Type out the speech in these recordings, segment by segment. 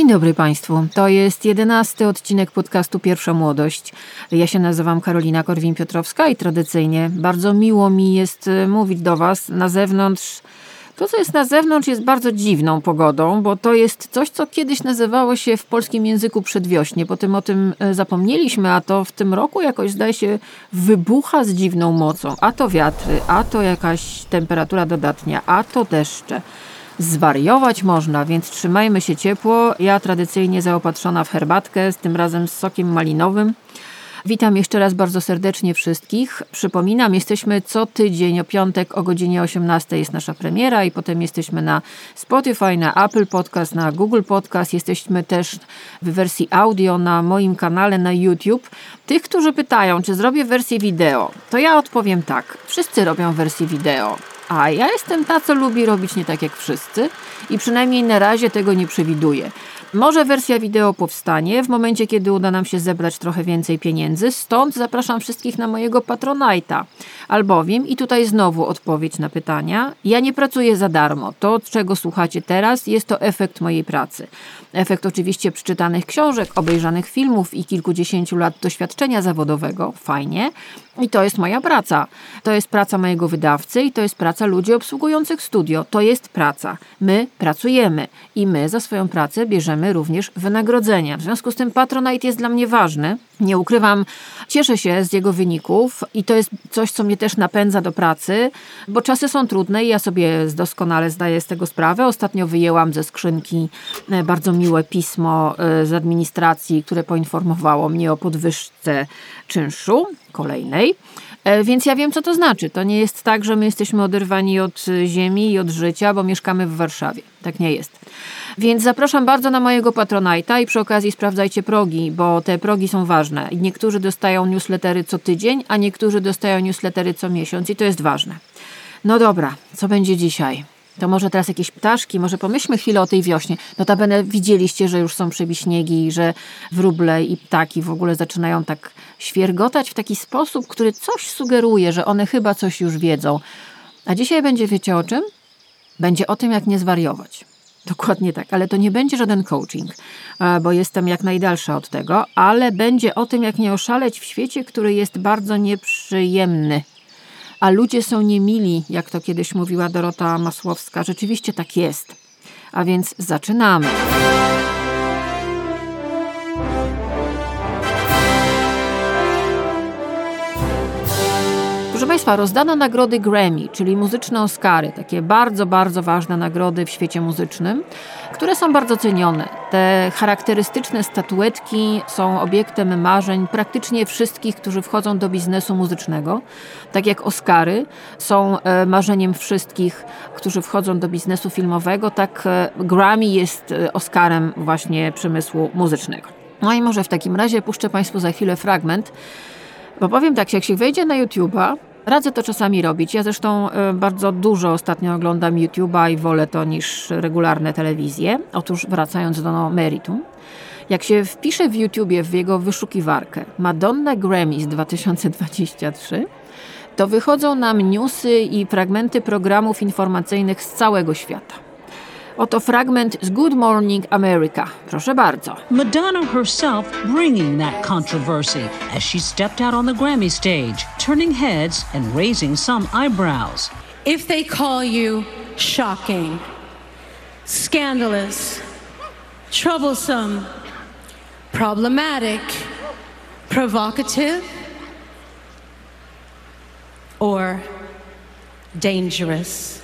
Dzień dobry Państwu. To jest jedenasty odcinek podcastu Pierwsza Młodość. Ja się nazywam Karolina Korwin-Piotrowska i tradycyjnie bardzo miło mi jest e, mówić do Was na zewnątrz. To, co jest na zewnątrz, jest bardzo dziwną pogodą, bo to jest coś, co kiedyś nazywało się w polskim języku przedwiośnie. Potem o tym e, zapomnieliśmy, a to w tym roku jakoś zdaje się wybucha z dziwną mocą. A to wiatry, a to jakaś temperatura dodatnia, a to deszcze zwariować można, więc trzymajmy się ciepło. Ja tradycyjnie zaopatrzona w herbatkę, z tym razem z sokiem malinowym. Witam jeszcze raz bardzo serdecznie wszystkich. Przypominam, jesteśmy co tydzień o piątek o godzinie 18 jest nasza premiera i potem jesteśmy na Spotify, na Apple Podcast, na Google Podcast. Jesteśmy też w wersji audio na moim kanale na YouTube. Tych, którzy pytają, czy zrobię wersję wideo, to ja odpowiem tak. Wszyscy robią wersję wideo. A ja jestem ta, co lubi robić nie tak jak wszyscy i przynajmniej na razie tego nie przewiduję. Może wersja wideo powstanie w momencie, kiedy uda nam się zebrać trochę więcej pieniędzy, stąd zapraszam wszystkich na mojego Patronite'a. Albowiem, i tutaj znowu odpowiedź na pytania, ja nie pracuję za darmo. To, czego słuchacie teraz, jest to efekt mojej pracy. Efekt oczywiście przeczytanych książek, obejrzanych filmów i kilkudziesięciu lat doświadczenia zawodowego. Fajnie. I to jest moja praca. To jest praca mojego wydawcy i to jest praca ludzi obsługujących studio. To jest praca. My pracujemy i my za swoją pracę bierzemy również wynagrodzenia. W związku z tym Patronite jest dla mnie ważny. Nie ukrywam, cieszę się z jego wyników i to jest coś, co mnie też napędza do pracy, bo czasy są trudne i ja sobie doskonale zdaję z tego sprawę. Ostatnio wyjęłam ze skrzynki e, bardzo miłe pismo e, z administracji, które poinformowało mnie o podwyżce czynszu kolejnej. E, więc ja wiem, co to znaczy. To nie jest tak, że my jesteśmy oderwani od ziemi i od życia, bo mieszkamy w Warszawie. Tak nie jest. Więc zapraszam bardzo na mojego Patronite'a i przy okazji sprawdzajcie progi, bo te progi są ważne. Niektórzy dostają newslettery co tydzień, a niektórzy dostają newslettery co miesiąc i to jest ważne. No dobra, co będzie dzisiaj? To może teraz jakieś ptaszki, może pomyślmy chwilę o tej wiośnie. Notabene widzieliście, że już są przebiśniegi, że wróble i ptaki w ogóle zaczynają tak świergotać w taki sposób, który coś sugeruje, że one chyba coś już wiedzą. A dzisiaj będzie, wiecie o czym? Będzie o tym, jak nie zwariować. Dokładnie tak, ale to nie będzie żaden coaching, bo jestem jak najdalsza od tego, ale będzie o tym, jak nie oszaleć w świecie, który jest bardzo nieprzyjemny. A ludzie są niemili, jak to kiedyś mówiła Dorota Masłowska. Rzeczywiście tak jest. A więc zaczynamy. Państwa, rozdano nagrody Grammy, czyli muzyczne Oscary, takie bardzo, bardzo ważne nagrody w świecie muzycznym, które są bardzo cenione. Te charakterystyczne statuetki są obiektem marzeń praktycznie wszystkich, którzy wchodzą do biznesu muzycznego. Tak jak Oscary są e, marzeniem wszystkich, którzy wchodzą do biznesu filmowego, tak e, Grammy jest e, Oscarem właśnie przemysłu muzycznego. No i może w takim razie puszczę Państwu za chwilę fragment, bo powiem tak, jak się wejdzie na YouTube'a, Radzę to czasami robić. Ja zresztą e, bardzo dużo ostatnio oglądam YouTube'a i wolę to niż regularne telewizje. Otóż wracając do meritum. Jak się wpisze w YouTubie w jego wyszukiwarkę Madonna Grammys 2023, to wychodzą nam newsy i fragmenty programów informacyjnych z całego świata. Oto fragment z Good Morning America. Proszę bardzo. Madonna herself bringing that controversy as she stepped out on the Grammy stage, turning heads and raising some eyebrows. If they call you shocking, scandalous, troublesome, problematic, provocative, or dangerous.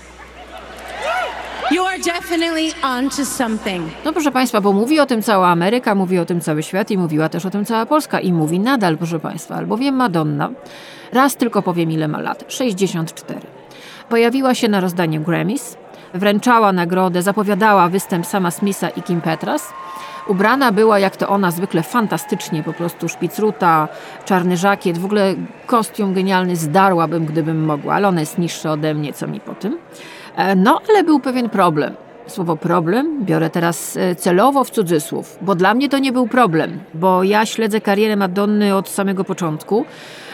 You are definitely onto something. No proszę Państwa, bo mówi o tym cała Ameryka, mówi o tym cały świat i mówiła też o tym cała Polska i mówi nadal, proszę Państwa, albowiem Madonna, raz tylko powiem ile ma lat, 64. Pojawiła się na rozdaniu Grammys, wręczała nagrodę, zapowiadała występ sama Smitha i Kim Petras. Ubrana była, jak to ona, zwykle fantastycznie, po prostu szpicruta, czarny żakiet, w ogóle kostium genialny, zdarłabym, gdybym mogła, ale ona jest niższa ode mnie, co mi po tym. E, no, ale był pewien problem. Słowo problem biorę teraz e, celowo w cudzysłów, bo dla mnie to nie był problem, bo ja śledzę karierę Madonny od samego początku.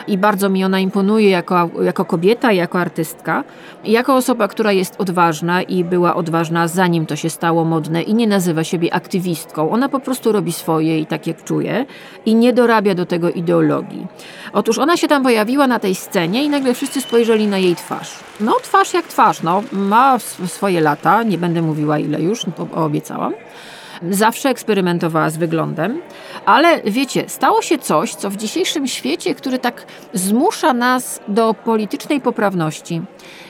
I bardzo mi ona imponuje jako, jako kobieta, jako artystka, jako osoba, która jest odważna i była odważna zanim to się stało modne i nie nazywa siebie aktywistką. Ona po prostu robi swoje i tak jak czuje i nie dorabia do tego ideologii. Otóż ona się tam pojawiła na tej scenie i nagle wszyscy spojrzeli na jej twarz. No twarz jak twarz, no ma swoje lata, nie będę mówiła ile już, obiecałam. Zawsze eksperymentowała z wyglądem, ale wiecie, stało się coś, co w dzisiejszym świecie, który tak zmusza nas do politycznej poprawności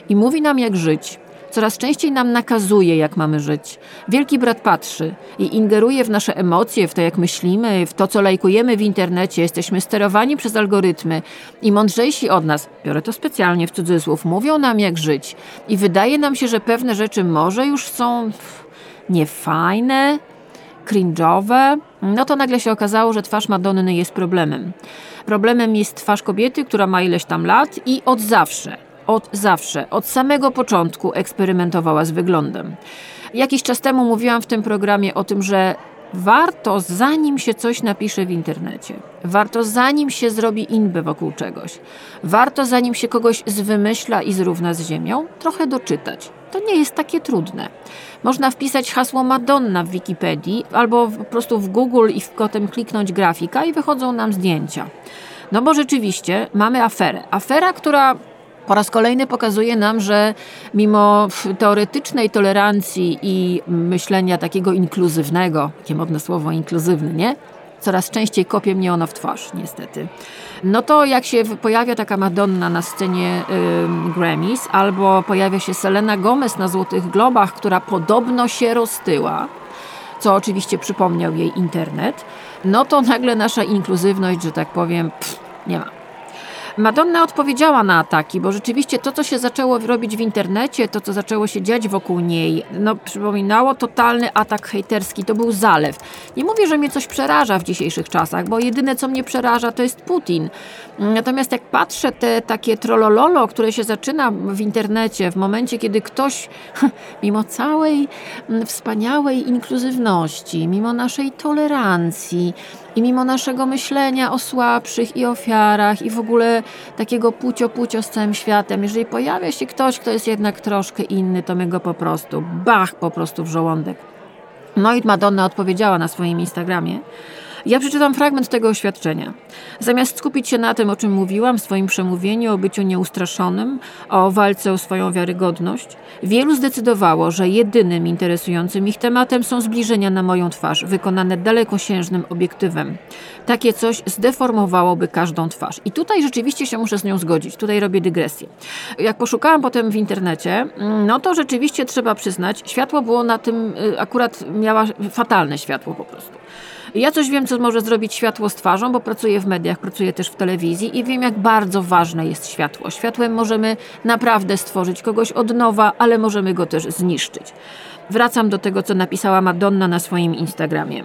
i mówi nam jak żyć, coraz częściej nam nakazuje, jak mamy żyć. Wielki brat patrzy i ingeruje w nasze emocje, w to, jak myślimy, w to, co lajkujemy w internecie. Jesteśmy sterowani przez algorytmy i mądrzejsi od nas, biorę to specjalnie w cudzysłów, mówią nam, jak żyć. I wydaje nam się, że pewne rzeczy może już są niefajne, cringe'owe, no to nagle się okazało, że twarz Madonny jest problemem. Problemem jest twarz kobiety, która ma ileś tam lat i od zawsze, od zawsze, od samego początku eksperymentowała z wyglądem. Jakiś czas temu mówiłam w tym programie o tym, że warto, zanim się coś napisze w internecie, warto, zanim się zrobi inby wokół czegoś, warto, zanim się kogoś zwymyśla i zrówna z ziemią, trochę doczytać. To nie jest takie trudne. Można wpisać hasło Madonna w Wikipedii albo po prostu w Google i potem kliknąć grafika i wychodzą nam zdjęcia. No bo rzeczywiście mamy aferę. Afera, która po raz kolejny pokazuje nam, że mimo teoretycznej tolerancji i myślenia takiego inkluzywnego, takie modne słowo inkluzywny, nie? Coraz częściej kopie mnie ono w twarz, niestety. No to jak się pojawia taka Madonna na scenie y, Grammys, albo pojawia się Selena Gomez na Złotych Globach, która podobno się roztyła, co oczywiście przypomniał jej internet, no to nagle nasza inkluzywność, że tak powiem, pff, nie ma. Madonna odpowiedziała na ataki, bo rzeczywiście to, co się zaczęło robić w internecie, to, co zaczęło się dziać wokół niej, no przypominało totalny atak hejterski. To był zalew. Nie mówię, że mnie coś przeraża w dzisiejszych czasach, bo jedyne, co mnie przeraża, to jest Putin. Natomiast jak patrzę te takie trollololo, które się zaczyna w internecie, w momencie, kiedy ktoś, mimo całej mm, wspaniałej inkluzywności, mimo naszej tolerancji, i mimo naszego myślenia o słabszych i ofiarach i w ogóle takiego pucio-pucio z całym światem, jeżeli pojawia się ktoś, kto jest jednak troszkę inny, to my go po prostu, bach, po prostu w żołądek. No i Madonna odpowiedziała na swoim Instagramie, ja przeczytam fragment tego oświadczenia. Zamiast skupić się na tym, o czym mówiłam w swoim przemówieniu, o byciu nieustraszonym, o walce o swoją wiarygodność, wielu zdecydowało, że jedynym interesującym ich tematem są zbliżenia na moją twarz, wykonane dalekosiężnym obiektywem. Takie coś zdeformowałoby każdą twarz. I tutaj rzeczywiście się muszę z nią zgodzić. Tutaj robię dygresję. Jak poszukałam potem w internecie, no to rzeczywiście trzeba przyznać, światło było na tym, y, akurat miała fatalne światło po prostu. Ja coś wiem, co może zrobić światło z twarzą, bo pracuję w mediach, pracuję też w telewizji i wiem, jak bardzo ważne jest światło. Światłem możemy naprawdę stworzyć kogoś od nowa, ale możemy go też zniszczyć. Wracam do tego, co napisała Madonna na swoim Instagramie.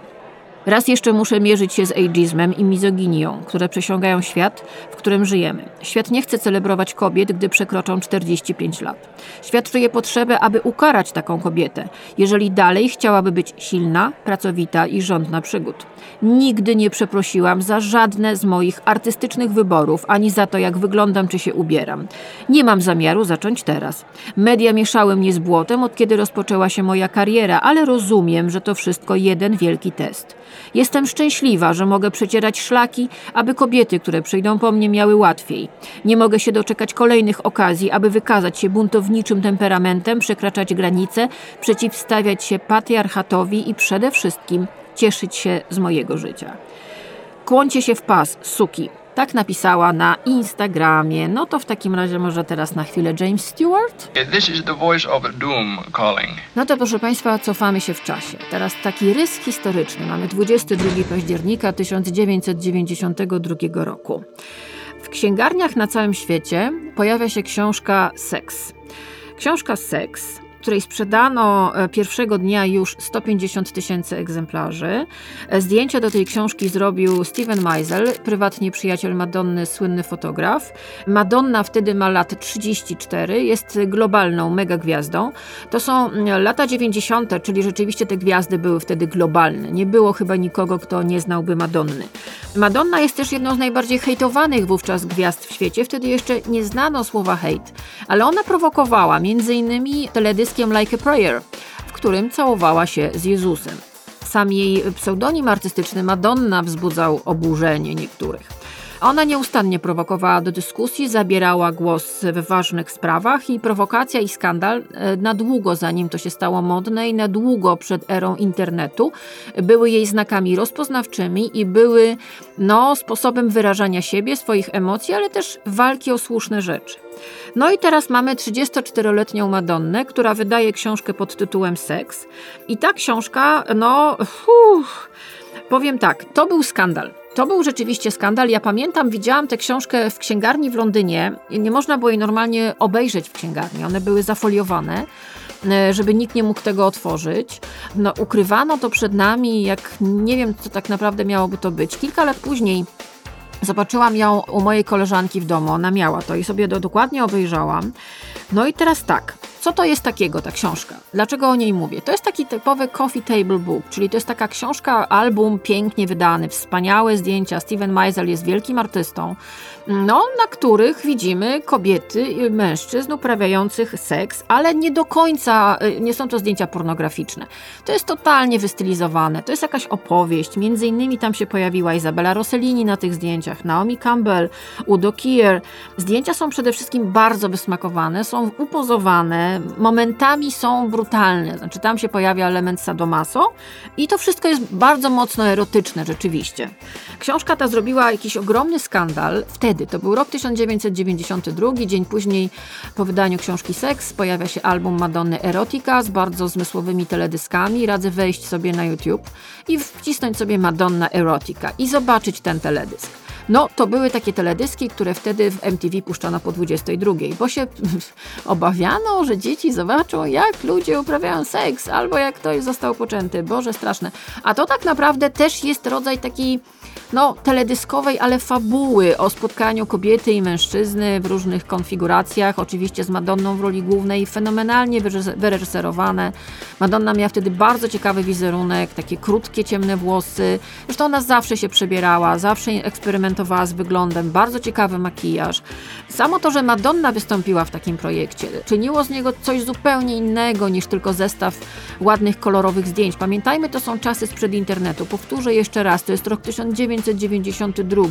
Raz jeszcze muszę mierzyć się z ageizmem i mizoginią, które przesiągają świat, w którym żyjemy. Świat nie chce celebrować kobiet, gdy przekroczą 45 lat. Świat czuje potrzebę, aby ukarać taką kobietę, jeżeli dalej chciałaby być silna, pracowita i żądna przygód. Nigdy nie przeprosiłam za żadne z moich artystycznych wyborów, ani za to, jak wyglądam czy się ubieram. Nie mam zamiaru zacząć teraz. Media mieszały mnie z błotem, od kiedy rozpoczęła się moja kariera, ale rozumiem, że to wszystko jeden wielki test. Jestem szczęśliwa, że mogę przecierać szlaki, aby kobiety, które przyjdą po mnie, miały łatwiej. Nie mogę się doczekać kolejnych okazji, aby wykazać się buntowniczym temperamentem, przekraczać granice, przeciwstawiać się patriarchatowi i przede wszystkim cieszyć się z mojego życia. Kłoncie się w pas, suki. Tak napisała na Instagramie. No to w takim razie może teraz na chwilę James Stewart. This is the voice of doom calling. No to proszę Państwa, cofamy się w czasie. Teraz taki rys historyczny. Mamy 22 października 1992 roku. W księgarniach na całym świecie pojawia się książka Seks. Książka Seks której sprzedano e, pierwszego dnia już 150 tysięcy egzemplarzy. E, zdjęcia do tej książki zrobił Steven Meisel, prywatnie przyjaciel Madonny, słynny fotograf. Madonna wtedy ma lat 34, jest globalną megagwiazdą. To są mm, lata 90., czyli rzeczywiście te gwiazdy były wtedy globalne. Nie było chyba nikogo, kto nie znałby Madonny. Madonna jest też jedną z najbardziej hejtowanych wówczas gwiazd w świecie. Wtedy jeszcze nie znano słowa hejt, ale ona prowokowała między innymi teledyskiem Like a Prayer, w którym całowała się z Jezusem. Sam jej pseudonim artystyczny Madonna wzbudzał oburzenie niektórych. Ona nieustannie prowokowała do dyskusji, zabierała głos w ważnych sprawach i prowokacja i skandal e, na długo zanim to się stało modne i na długo przed erą internetu były jej znakami rozpoznawczymi i były no, sposobem wyrażania siebie, swoich emocji, ale też walki o słuszne rzeczy. No i teraz mamy 34-letnią Madonnę, która wydaje książkę pod tytułem Seks. I ta książka, no, uff, powiem tak, to był skandal. To był rzeczywiście skandal. Ja pamiętam, widziałam tę książkę w księgarni w Londynie. Nie można było jej normalnie obejrzeć w księgarni. One były zafoliowane e, żeby nikt nie mógł tego otworzyć. No, ukrywano to przed nami, jak nie wiem, co tak naprawdę miałoby to być. Kilka lat później zobaczyłam ją u mojej koleżanki w domu. Ona miała to i sobie dokładnie obejrzałam. No i teraz tak. Co to jest takiego, ta książka? Dlaczego o niej mówię? To jest taki typowy coffee table book, czyli to jest taka książka, album pięknie wydany, wspaniałe zdjęcia. Steven Meisel jest wielkim artystą, no, na których widzimy kobiety i mężczyzn uprawiających seks, ale nie do końca, y, nie są to zdjęcia pornograficzne. To jest totalnie wystylizowane, to jest jakaś opowieść. Między innymi tam się pojawiła Izabela Rossellini na tych zdjęciach, Naomi Campbell, Udo Kier. Zdjęcia są przede wszystkim bardzo wysmakowane, są upozowane, momentami są brutalne, znaczy tam się pojawia element sadomaso i to wszystko jest bardzo mocno erotyczne rzeczywiście. Książka ta zrobiła jakiś ogromny skandal wtedy. To był rok 1992, dzień później po wydaniu książki Seks pojawia się album Madonny Erotica z bardzo zmysłowymi teledyskami. Radzę wejść sobie na YouTube i wcisnąć sobie Madonna Erotica i zobaczyć ten teledysk. No, to były takie teledyski, które wtedy w MTV puszczano po 22, bo się obawiano, że dzieci zobaczą, jak ludzie uprawiają seks, albo jak ktoś został poczęty. Boże, straszne. A to tak naprawdę też jest rodzaj takiej no, teledyskowej, ale fabuły o spotkaniu kobiety i mężczyzny w różnych konfiguracjach, oczywiście z Madonną w roli głównej, fenomenalnie wyreżyserowane. Madonna miała wtedy bardzo ciekawy wizerunek, takie krótkie, ciemne włosy. Zresztą ona zawsze się przebierała, zawsze eksperymentowała z wyglądem, bardzo ciekawy makijaż. Samo to, że Madonna wystąpiła w takim projekcie, czyniło z niego coś zupełnie innego niż tylko zestaw ładnych, kolorowych zdjęć. Pamiętajmy, to są czasy sprzed internetu. Powtórzę jeszcze raz, to jest rok 1900 1992.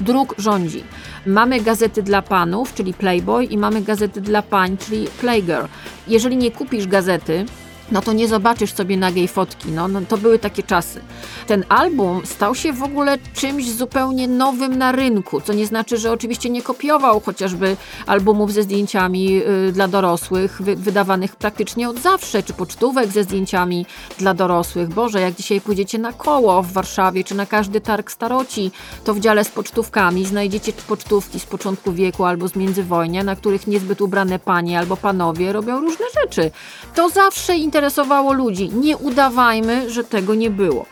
Druk rządzi. Mamy gazety dla panów, czyli Playboy, i mamy gazety dla pań, czyli Playgirl. Jeżeli nie kupisz gazety, no to nie zobaczysz sobie nagiej fotki. No, no, to były takie czasy. Ten album stał się w ogóle czymś zupełnie nowym na rynku, co nie znaczy, że oczywiście nie kopiował chociażby albumów ze zdjęciami y, dla dorosłych, wy, wydawanych praktycznie od zawsze, czy pocztówek ze zdjęciami dla dorosłych. Boże, jak dzisiaj pójdziecie na koło w Warszawie, czy na każdy targ staroci, to w dziale z pocztówkami znajdziecie pocztówki z początku wieku albo z międzywojnia, na których niezbyt ubrane panie albo panowie robią różne rzeczy. To zawsze interesuje interesowało ludzi. Nie udawajmy, że tego nie było.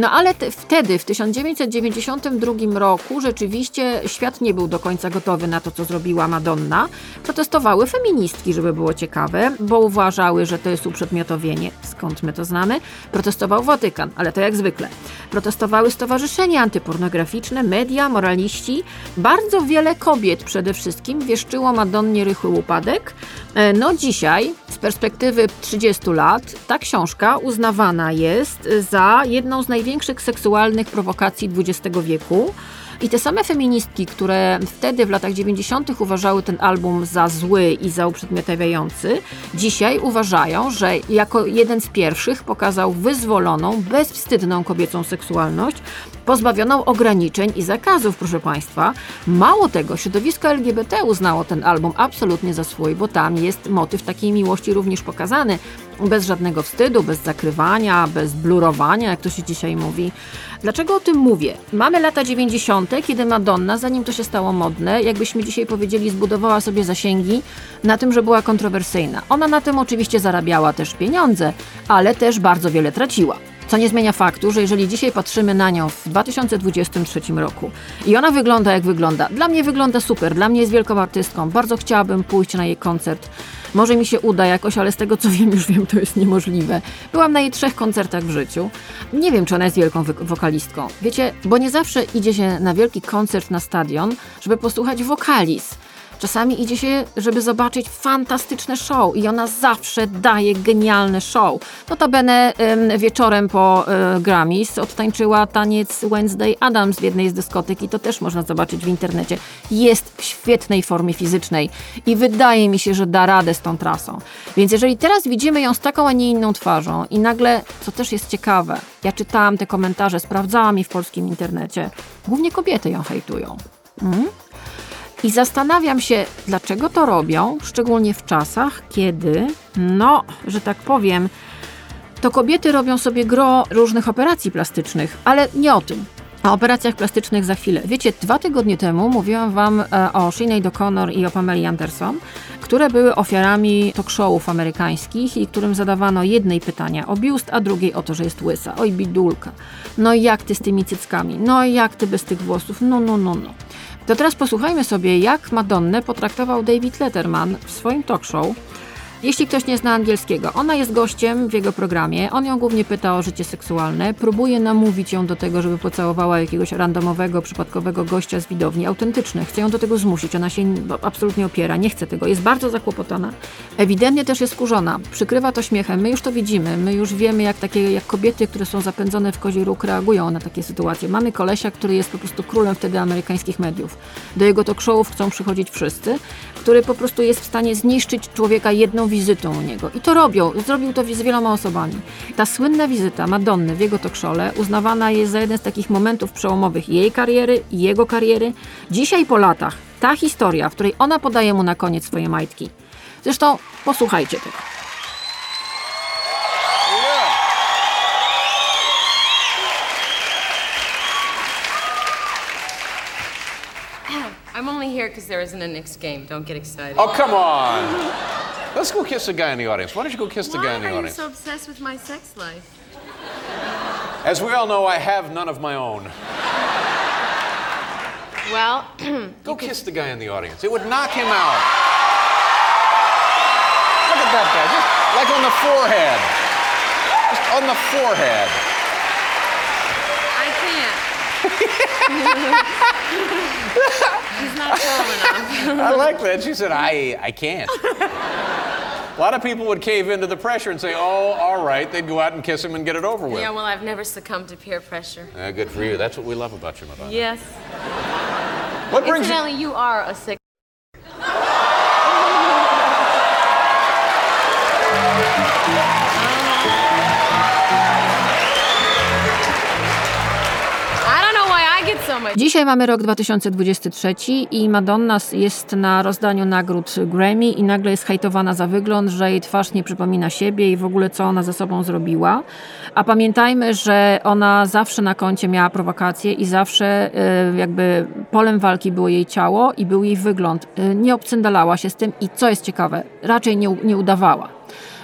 No ale te, wtedy, w 1992 roku, rzeczywiście świat nie był do końca gotowy na to, co zrobiła Madonna. Protestowały feministki, żeby było ciekawe, bo uważały, że to jest uprzedmiotowienie. Skąd my to znamy? Protestował Watykan, ale to jak zwykle. Protestowały stowarzyszenia antypornograficzne, media, moraliści. Bardzo wiele kobiet przede wszystkim wieszczyło Madonnie rychły upadek. E, no dzisiaj, z perspektywy 30 lat, lat ta książka uznawana jest za jedną z największych seksualnych prowokacji XX wieku. I te same feministki, które wtedy w latach 90. uważały ten album za zły i za uprzedmiotawiający, dzisiaj uważają, że jako jeden z pierwszych pokazał wyzwoloną, bezwstydną kobiecą seksualność, pozbawioną ograniczeń i zakazów, proszę Państwa. Mało tego, środowisko LGBT uznało ten album absolutnie za swój, bo tam jest motyw takiej miłości również pokazany, bez żadnego wstydu, bez zakrywania, bez blurowania, jak to się dzisiaj mówi. Dlaczego o tym mówię? Mamy lata 90., kiedy Madonna, zanim to się stało modne, jakbyśmy dzisiaj powiedzieli, zbudowała sobie zasięgi na tym, że była kontrowersyjna. Ona na tym oczywiście zarabiała też pieniądze, ale też bardzo wiele traciła. Co nie zmienia faktu, że jeżeli dzisiaj patrzymy na nią w 2023 roku i ona wygląda jak wygląda, dla mnie wygląda super, dla mnie jest wielką artystką, bardzo chciałabym pójść na jej koncert. Może mi się uda jakoś, ale z tego co wiem, już wiem, to jest niemożliwe. Byłam na jej trzech koncertach w życiu. Nie wiem, czy ona jest wielką wokalistką. Wiecie, bo nie zawsze idzie się na wielki koncert na stadion, żeby posłuchać wokaliz. Czasami idzie się, żeby zobaczyć fantastyczne show i ona zawsze daje genialne show. Notabene wieczorem po y, Grammys odtańczyła taniec Wednesday Adams w jednej z dyskotek i to też można zobaczyć w internecie. Jest w świetnej formie fizycznej i wydaje mi się, że da radę z tą trasą. Więc jeżeli teraz widzimy ją z taką, a nie inną twarzą i nagle, co też jest ciekawe, ja czytałam te komentarze, sprawdzałam je w polskim internecie, głównie kobiety ją hejtują. Mm? I zastanawiam się, dlaczego to robią, szczególnie w czasach, kiedy, no, że tak powiem, to kobiety robią sobie gro różnych operacji plastycznych, ale nie o tym. O operacjach plastycznych za chwilę. Wiecie, dwa tygodnie temu mówiłam Wam e, o Sinead O'Connor i o Pameli Anderson, które były ofiarami talk showów amerykańskich i którym zadawano jednej pytania o biust, a drugiej o to, że jest łysa. Oj, bidulka. No jak ty z tymi cyckami? No jak ty bez tych włosów? No, no, no, no. To teraz posłuchajmy sobie, jak Madonnę potraktował David Letterman w swoim talk show jeśli ktoś nie zna angielskiego, ona jest gościem w jego programie, on ją głównie pyta o życie seksualne, próbuje namówić ją do tego, żeby pocałowała jakiegoś randomowego, przypadkowego gościa z widowni, autentyczny, chce ją do tego zmusić, ona się absolutnie opiera, nie chce tego, jest bardzo zakłopotana. Ewidentnie też jest skurzona, przykrywa to śmiechem, my już to widzimy, my już wiemy jak takie, jak kobiety, które są zapędzone w kozi róg reagują na takie sytuacje. Mamy kolesia, który jest po prostu królem wtedy amerykańskich mediów. Do jego talk showów chcą przychodzić wszyscy, który po prostu jest w stanie zniszczyć człowieka jedną wizytą u niego. I to robią. Zrobił to z wieloma osobami. Ta słynna wizyta Madonny w jego tokrzole uznawana jest za jeden z takich momentów przełomowych jej kariery i jego kariery. Dzisiaj po latach ta historia, w której ona podaje mu na koniec swoje majtki. Zresztą posłuchajcie tego. I'm only here because there isn't a Knicks game. Don't get excited. Oh, come on. Let's go kiss the guy in the audience. Why don't you go kiss the guy in the audience? Why are you so obsessed with my sex life? As we all know, I have none of my own. Well, Go kiss the guy in the audience. It would knock him out. Look at that guy, just like on the forehead. Just on the forehead. I can't. He's not tall enough. I like that. She said, I, I can't. A lot of people would cave into the pressure and say, oh, all right. They'd go out and kiss him and get it over with. Yeah, well, I've never succumbed to peer pressure. Uh, good for you. That's what we love about you, Madonna. Yes. What brings you? You are a sick. Dzisiaj mamy rok 2023 i Madonna jest na rozdaniu nagród Grammy i nagle jest hejtowana za wygląd, że jej twarz nie przypomina siebie i w ogóle co ona ze sobą zrobiła. A pamiętajmy, że ona zawsze na koncie miała prowokacje i zawsze e, jakby polem walki było jej ciało i był jej wygląd. E, Nie obcyndalała się z tym i co jest ciekawe, raczej nie, nie udawała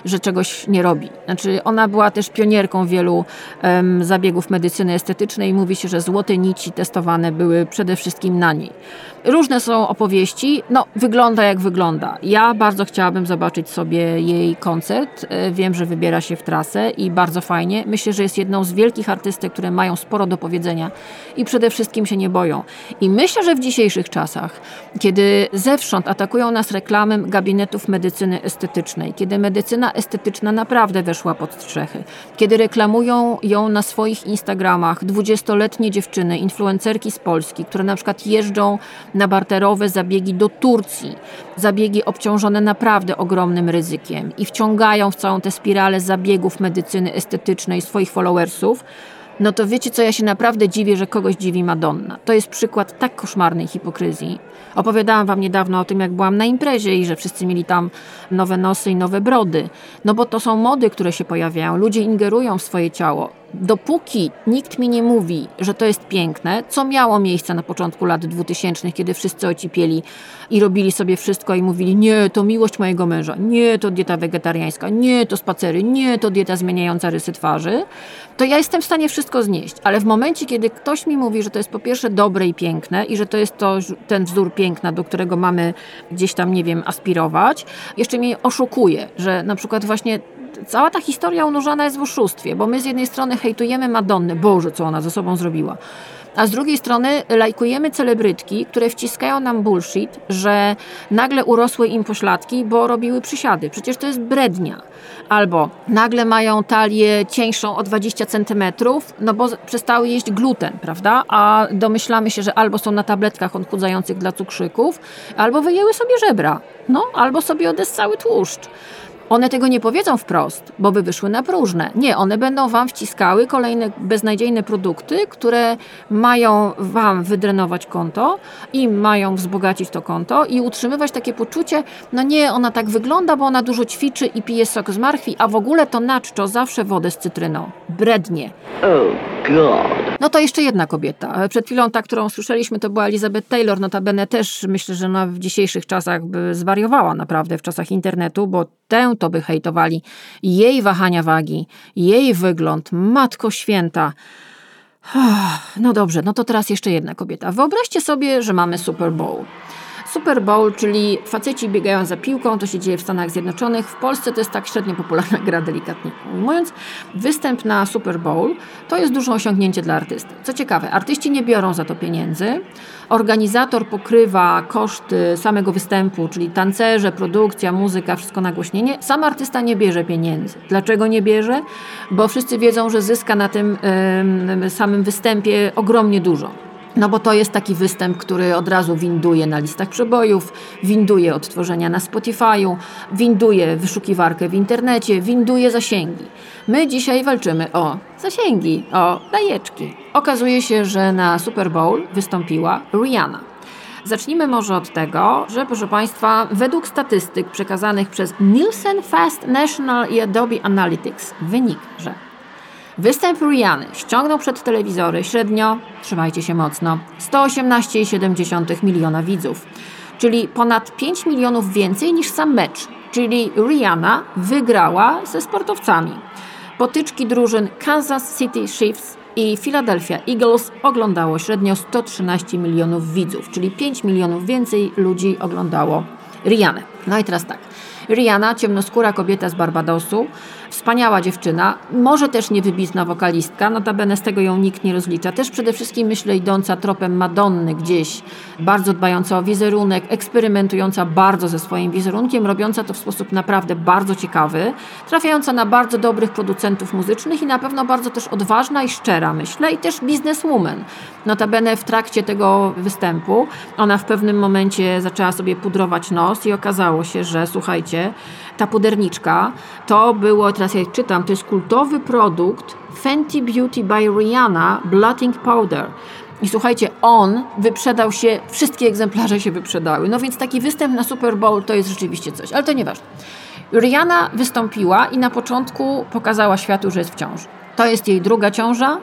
że czegoś nie robi. Znaczy, ona była też pionierką wielu em, zabiegów medycyny estetycznej. Mówi się, że złote nici testowane były przede wszystkim na niej. Różne są opowieści. No, wygląda jak wygląda. Ja bardzo chciałabym zobaczyć sobie jej koncert. E, Wiem, że wybiera się w trasę i bardzo fajnie. Myślę, że jest jedną z wielkich artystek, które mają sporo do powiedzenia i przede wszystkim się nie boją. I myślę, że w dzisiejszych czasach, kiedy zewsząd atakują nas reklamy gabinetów medycyny estetycznej, kiedy medycyna estetyczna naprawdę weszła pod strzechy, kiedy reklamują ją na swoich Instagramach dwudziestoletnie dziewczyny, influencerki z Polski, które na przykład jeżdżą na barterowe zabiegi do Turcji, zabiegi obciążone naprawdę ogromnym ryzykiem i wciągają w całą tę spiralę zabiegów medycyny estetycznej swoich followersów, no to wiecie co, ja się naprawdę dziwię, że kogoś dziwi Madonna. To jest przykład tak koszmarnej hipokryzji. Opowiadałam wam niedawno o tym, jak byłam na imprezie i że wszyscy mieli tam nowe nosy i nowe brody. No bo to są mody, które się pojawiają. Ludzie ingerują w swoje ciało. Dopóki nikt mi nie mówi, że to jest piękne, co miało miejsce na początku lat 2000, kiedy wszyscy ocipieli i robili sobie wszystko i mówili: Nie, to miłość mojego męża, nie, to dieta wegetariańska, nie, to spacery, nie, to dieta zmieniająca rysy twarzy, to ja jestem w stanie wszystko znieść. Ale w momencie, kiedy ktoś mi mówi, że to jest po pierwsze dobre i piękne i że to jest to, ten wzór piękna, do którego mamy gdzieś tam, nie wiem, aspirować, jeszcze mnie oszukuje, że na przykład właśnie cała ta historia unurzana jest w oszustwie, bo my z jednej strony hejtujemy Madonnę, Boże, co ona ze sobą zrobiła, a z drugiej strony lajkujemy celebrytki, które wciskają nam bullshit, że nagle urosły im pośladki, bo robiły przysiady. Przecież to jest brednia. Albo nagle mają talię cieńszą o 20 centymetrów, no bo przestały jeść gluten, prawda? A domyślamy się, że albo są na tabletkach odchudzających dla cukrzyków, albo wyjęły sobie żebra, no, albo sobie odessały tłuszcz. One tego nie powiedzą wprost, bo by wyszły na próżne. Nie, one będą wam wciskały kolejne beznadziejne produkty, które mają wam wydrenować konto i mają wzbogacić to konto i utrzymywać takie poczucie, no nie, ona tak wygląda, bo ona dużo ćwiczy i pije sok z marchwi, a w ogóle to naczczo zawsze wodę z cytryną. Brednie. No to jeszcze jedna kobieta. Przed chwilą ta, którą słyszeliśmy, to była Elizabeth Taylor. Notabene też myślę, że ona w dzisiejszych czasach by zwariowała naprawdę w czasach internetu, bo tę to by hejtowali. Jej wahania wagi, jej wygląd, matko święta. No dobrze, no to teraz jeszcze jedna kobieta. Wyobraźcie sobie, że mamy Super Bowl. Super Bowl, czyli faceci biegają za piłką, to się dzieje w Stanach Zjednoczonych. W Polsce to jest tak średnio popularna gra, delikatnie ujmując. Występ na Super Bowl to jest duże osiągnięcie dla artysty. Co ciekawe, artyści nie biorą za to pieniędzy. Organizator pokrywa koszty samego występu, czyli tancerze, produkcja, muzyka, wszystko nagłośnienie. Sam artysta nie bierze pieniędzy. Dlaczego nie bierze? Bo wszyscy wiedzą, że zyska na tym samym występie ogromnie dużo. No bo to jest taki występ, który od razu winduje na listach przebojów, winduje odtworzenia na Spotify'u, winduje wyszukiwarkę w internecie, winduje zasięgi. My dzisiaj walczymy o zasięgi, o lajeczki. Okazuje się, że na Super Bowl wystąpiła Rihanna. Zacznijmy może od tego, że proszę Państwa, według statystyk przekazanych przez Nielsen Fast National i Adobe Analytics wynika, że Występ Riany ściągnął przed telewizory średnio, trzymajcie się mocno, 118,7 miliona widzów, czyli ponad 5 milionów więcej niż sam mecz, czyli Rihanna wygrała ze sportowcami. Potyczki drużyn Kansas City Chiefs i Philadelphia Eagles oglądało średnio 113 milionów widzów, czyli 5 milionów więcej ludzi oglądało Rihanę. No i teraz tak. Rihanna, ciemnoskóra kobieta z Barbadosu, wspaniała dziewczyna, może też niewybitna wokalistka, notabene z tego ją nikt nie rozlicza. Też przede wszystkim, myślę, idąca tropem Madonny gdzieś, bardzo dbająca o wizerunek, eksperymentująca bardzo ze swoim wizerunkiem, robiąca to w sposób naprawdę bardzo ciekawy, trafiająca na bardzo dobrych producentów muzycznych i na pewno bardzo też odważna i szczera, myślę, i też bizneswoman. Notabene w trakcie tego występu ona w pewnym momencie zaczęła sobie pudrować nos i okazało się, że słuchajcie, ta puderniczka to było, teraz ja czytam, to jest kultowy produkt Fenty Beauty by Rihanna Blotting Powder. I słuchajcie, on wyprzedał się, wszystkie egzemplarze się wyprzedały. No więc taki występ na Super Bowl to jest rzeczywiście coś, ale to nieważne. Rihanna wystąpiła i na początku pokazała światu, że jest w ciąży. To jest jej druga ciąża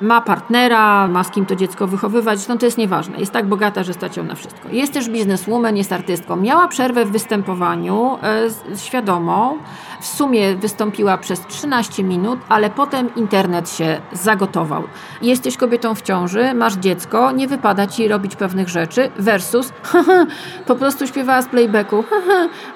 ma partnera, ma z kim to dziecko wychowywać, no to jest nieważne. Jest tak bogata, że stać ją na wszystko. Jest też bizneswoman, jest artystką. Miała przerwę w występowaniu e, świadomą. W sumie wystąpiła przez 13 minut, ale potem internet się zagotował. Jesteś kobietą w ciąży, masz dziecko, nie wypada ci robić pewnych rzeczy versus po prostu śpiewała z playbacku,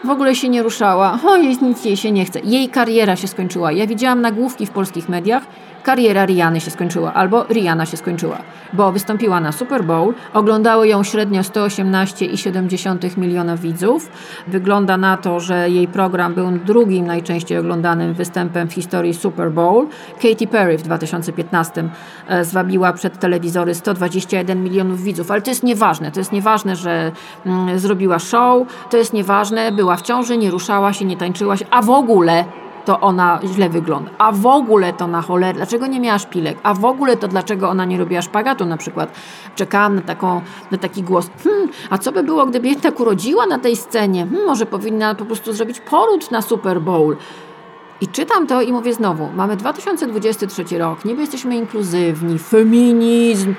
w ogóle się nie ruszała, o, nic jej się nie chce. Jej kariera się skończyła. Ja widziałam nagłówki w polskich mediach, kariera Riany się skończyła, albo Rihanna się skończyła, bo wystąpiła na Super Bowl, oglądało ją średnio 118,7 miliona widzów. Wygląda na to, że jej program był drugim najczęściej oglądanym występem w historii Super Bowl. Katy Perry w 2015 e, zwabiła przed telewizory 121 milionów widzów, ale to jest nieważne. To jest nieważne, że mm, zrobiła show, to jest nieważne, była w ciąży, nie ruszała się, nie tańczyła się, a w ogóle to ona źle wygląda. A w ogóle to na cholerę, dlaczego nie miała szpilek? A w ogóle to dlaczego ona nie robiła szpagatu na przykład? Czekałam na, taką, na taki głos, hmm, a co by było, gdyby jednak urodziła na tej scenie? Hmm, może powinna po prostu zrobić poród na Super Bowl. I czytam to i mówię znowu, mamy 2023 rok, niby jesteśmy inkluzywni, feminizm,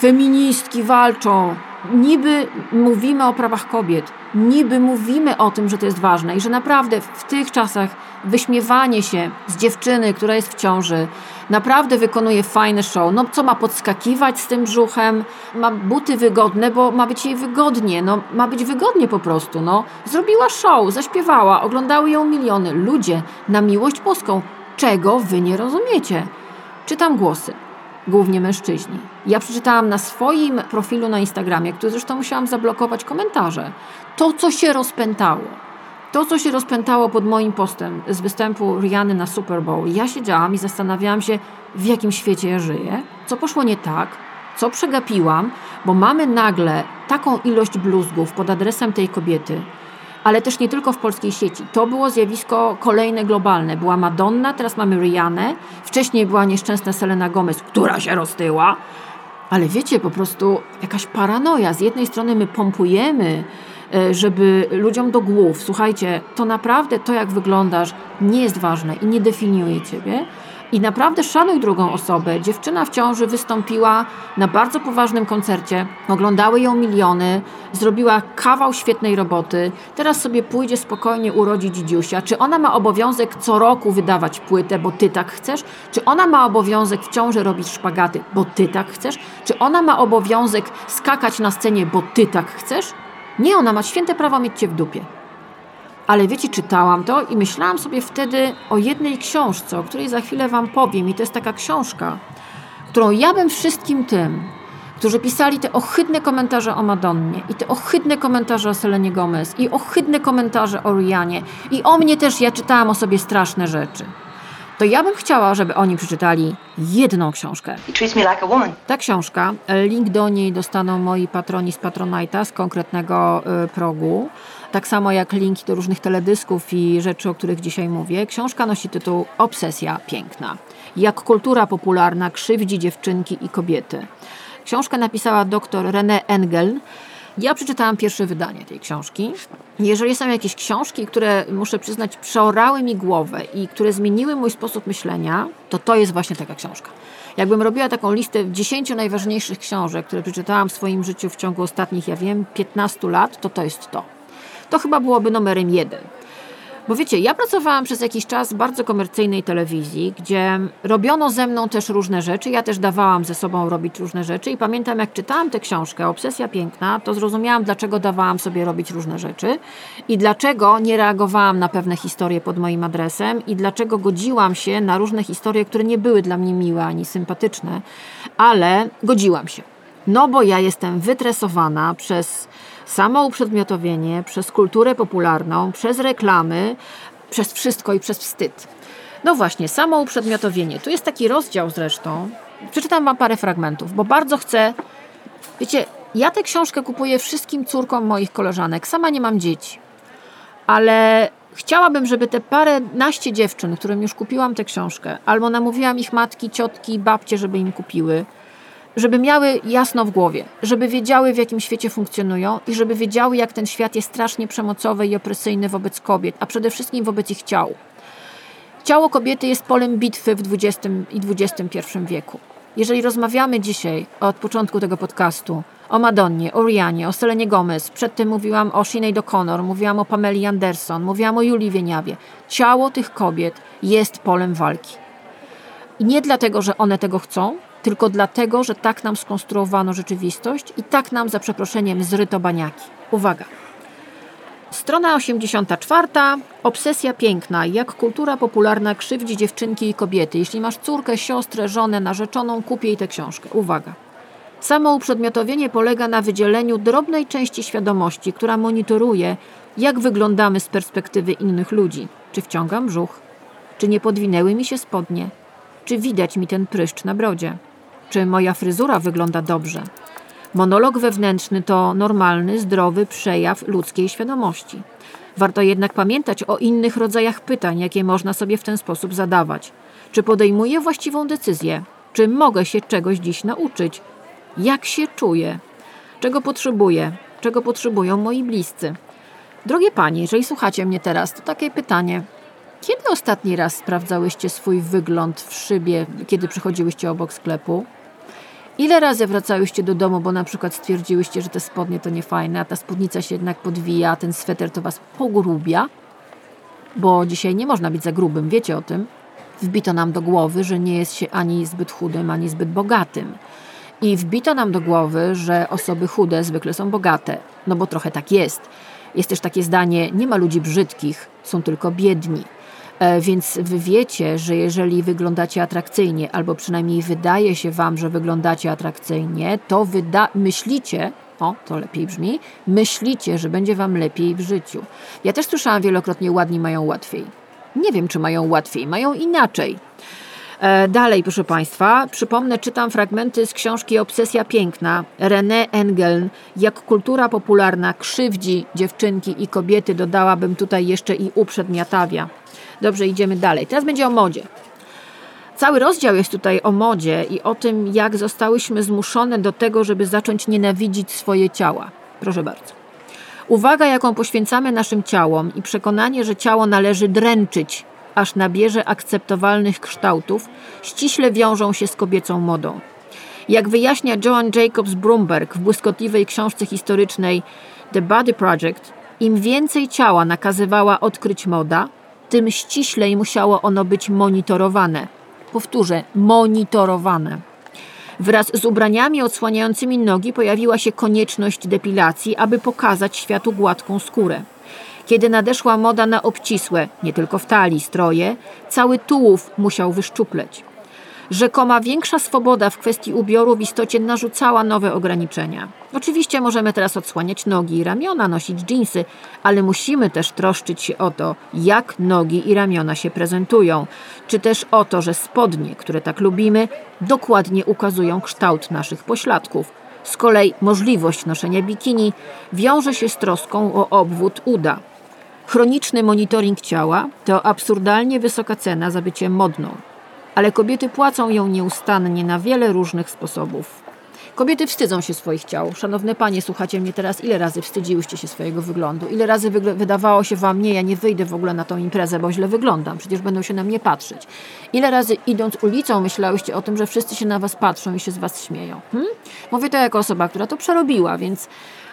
feministki walczą, niby mówimy o prawach kobiet, niby mówimy o tym, że to jest ważne i że naprawdę w tych czasach wyśmiewanie się z dziewczyny, która jest w ciąży, naprawdę wykonuje fajne show. No co ma podskakiwać z tym brzuchem? Ma buty wygodne, bo ma być jej wygodnie. No ma być wygodnie po prostu. No. Zrobiła show, zaśpiewała, oglądały ją miliony. Ludzie, na miłość boską. Czego wy nie rozumiecie? Czytam głosy głównie mężczyźni. Ja przeczytałam na swoim profilu na Instagramie, który zresztą musiałam zablokować komentarze, to co się rozpętało. To, co się rozpętało pod moim postem z występu Riany na Super Bowl, ja siedziałam i zastanawiałam się, w jakim świecie ja żyję, co poszło nie tak, co przegapiłam, bo mamy nagle taką ilość bluzgów pod adresem tej kobiety, ale też nie tylko w polskiej sieci. To było zjawisko kolejne globalne. Była Madonna, teraz mamy Rihanna, wcześniej była nieszczęsna Selena Gomez, która się roztyła. Ale wiecie, po prostu jakaś paranoja. Z jednej strony my pompujemy, e, żeby ludziom do głów, słuchajcie, to naprawdę to, jak wyglądasz, nie jest ważne i nie definiuje ciebie. I naprawdę szanuj drugą osobę. Dziewczyna w ciąży wystąpiła na bardzo poważnym koncercie. Oglądały ją miliony, zrobiła kawał świetnej roboty. Teraz sobie pójdzie spokojnie urodzić dziusia. Czy ona ma obowiązek co roku wydawać płytę, bo ty tak chcesz? Czy ona ma obowiązek w ciąży robić szpagaty, bo ty tak chcesz? Czy ona ma obowiązek skakać na scenie, bo ty tak chcesz? Nie, ona ma święte prawo mieć cię w dupie. Ale wiecie, czytałam to i myślałam sobie wtedy o jednej książce, o której za chwilę Wam powiem. I to jest taka książka, którą ja bym wszystkim tym, którzy pisali te ohydne komentarze o Madonnie i te ohydne komentarze o Selenie Gomez i ohydne komentarze o Rianie i o mnie też, ja czytałam o sobie straszne rzeczy. To ja bym chciała, żeby oni przeczytali jedną książkę. Like. Ta książka, link do niej dostaną moi patroni z Patronite'a z konkretnego y, progu. Tak samo jak linki do różnych teledysków i rzeczy, o których dzisiaj mówię. Książka nosi tytuł Obsesja piękna. Jak kultura popularna krzywdzi dziewczynki i kobiety. Książkę napisała dr René Engel. Ja przeczytałam pierwsze wydanie tej książki. Jeżeli są jakieś książki, które muszę przyznać przeorały mi głowę i które zmieniły mój sposób myślenia, to to jest właśnie taka książka. Jakbym robiła taką listę 10 najważniejszych książek, które przeczytałam w swoim życiu w ciągu ostatnich, ja wiem, 15 lat, to to jest to. To chyba byłoby numerem jeden. Bo wiecie, ja pracowałam przez jakiś czas w bardzo komercyjnej telewizji, gdzie robiono ze mną też różne rzeczy. Ja też dawałam ze sobą robić różne rzeczy. I pamiętam, jak czytałam tę książkę, Obsesja Piękna, to zrozumiałam, dlaczego dawałam sobie robić różne rzeczy i dlaczego nie reagowałam na pewne historie pod moim adresem i dlaczego godziłam się na różne historie, które nie były dla mnie miłe ani sympatyczne, ale godziłam się. No bo ja jestem wytresowana przez samo uprzedmiotowienie, przez kulturę popularną, przez reklamy, przez wszystko i przez wstyd. No właśnie, samo uprzedmiotowienie. Tu jest taki rozdział zresztą. Przeczytam Wam parę fragmentów, bo bardzo chcę. Wiecie, ja tę książkę kupuję wszystkim córkom moich koleżanek. Sama nie mam dzieci. Ale chciałabym, żeby te parę naście dziewczyn, którym już kupiłam tę książkę, albo namówiłam ich matki, ciotki, babcie, żeby im kupiły, żeby miały jasno w głowie, żeby wiedziały, w jakim świecie funkcjonują i żeby wiedziały, jak ten świat jest strasznie przemocowy i opresyjny wobec kobiet, a przede wszystkim wobec ich ciał. Ciało kobiety jest polem bitwy w XX i XXI wieku. Jeżeli rozmawiamy dzisiaj od początku tego podcastu o Madonnie, o Rianie, o Selenie Gomez, przedtem mówiłam o Sinead O'Connor, mówiłam o Pameli Anderson, mówiłam o Julii Wieniawie. Ciało tych kobiet jest polem walki. I nie dlatego, że one tego chcą, tylko dlatego, że tak nam skonstruowano rzeczywistość i tak nam, za przeproszeniem, zryto baniaki. Uwaga! Strona 84. Obsesja piękna. Jak kultura popularna krzywdzi dziewczynki i kobiety. Jeśli masz córkę, siostrę, żonę, narzeczoną, kup jej tę książkę. Uwaga! Samo uprzedmiotowienie polega na wydzieleniu drobnej części świadomości, która monitoruje, jak wyglądamy z perspektywy innych ludzi. Czy wciągam brzuch? Czy nie podwinęły mi się spodnie? Czy widać mi ten pryszcz na brodzie? Czy moja fryzura wygląda dobrze? Monolog wewnętrzny to normalny, zdrowy przejaw ludzkiej świadomości. Warto jednak pamiętać o innych rodzajach pytań, jakie można sobie w ten sposób zadawać. Czy podejmuję właściwą decyzję? Czy mogę się czegoś dziś nauczyć? Jak się czuję? Czego potrzebuję? Czego potrzebują moi bliscy? Drogie panie, jeżeli słuchacie mnie teraz, to takie pytanie. Kiedy ostatni raz sprawdzałyście swój wygląd w szybie, kiedy przychodziłyście obok sklepu? Ile razy wracałyście do domu, bo na przykład stwierdziłyście, że te spodnie to niefajne, a ta spódnica się jednak podwija, a ten sweter to was pogrubia? Bo dzisiaj nie można być za grubym, wiecie o tym? Wbito nam do głowy, że nie jest się ani zbyt chudym, ani zbyt bogatym. I wbito nam do głowy, że osoby chude zwykle są bogate. No bo trochę tak jest. Jest też takie zdanie: nie ma ludzi brzydkich, są tylko biedni. E, Więc wy wiecie, że jeżeli wyglądacie atrakcyjnie, albo przynajmniej wydaje się wam, że wyglądacie atrakcyjnie, to wyda- myślicie, o to lepiej brzmi, myślicie, że będzie wam lepiej w życiu. Ja też słyszałam wielokrotnie, ładni mają łatwiej. Nie wiem, czy mają łatwiej, mają inaczej. E, Dalej, proszę Państwa, przypomnę, czytam fragmenty z książki Obsesja Piękna René Engeln. Jak kultura popularna krzywdzi dziewczynki i kobiety, dodałabym tutaj jeszcze i uprzedmiotawia. Dobrze, idziemy dalej. Teraz będzie o modzie. Cały rozdział jest tutaj o modzie i o tym, jak zostałyśmy zmuszone do tego, żeby zacząć nienawidzić swoje ciała. Proszę bardzo. Uwaga, jaką poświęcamy naszym ciałom i przekonanie, że ciało należy dręczyć, aż nabierze akceptowalnych kształtów, ściśle wiążą się z kobiecą modą. Jak wyjaśnia Joan Jacobs Brumberg w błyskotliwej książce historycznej The Body Project, im więcej ciała nakazywała odkryć moda, tym ściślej musiało ono być monitorowane. Powtórzę, monitorowane. Wraz z ubraniami odsłaniającymi nogi pojawiła się konieczność depilacji, aby pokazać światu gładką skórę. Kiedy nadeszła moda na obcisłe, nie tylko w talii, stroje, cały tułów musiał wyszczupleć. Rzekoma większa swoboda w kwestii ubioru w istocie narzucała nowe ograniczenia. Oczywiście możemy teraz odsłaniać nogi i ramiona, nosić dżinsy, ale musimy też troszczyć się o to, jak nogi i ramiona się prezentują, czy też o to, że spodnie, które tak lubimy, dokładnie ukazują kształt naszych pośladków. Z kolei możliwość noszenia bikini wiąże się z troską o obwód uda. Chroniczny monitoring ciała to absurdalnie wysoka cena za bycie modną, ale kobiety płacą ją nieustannie na wiele różnych sposobów. Kobiety wstydzą się swoich ciał. Szanowne panie, słuchacie mnie teraz, ile razy wstydziłyście się swojego wyglądu? Ile razy wygl- wydawało się wam, nie, ja nie wyjdę w ogóle na tą imprezę, bo źle wyglądam, przecież będą się na mnie patrzeć. Ile razy idąc ulicą myślałyście o tym, że wszyscy się na was patrzą i się z was śmieją? Hm? Mówię to jako osoba, która to przerobiła, więc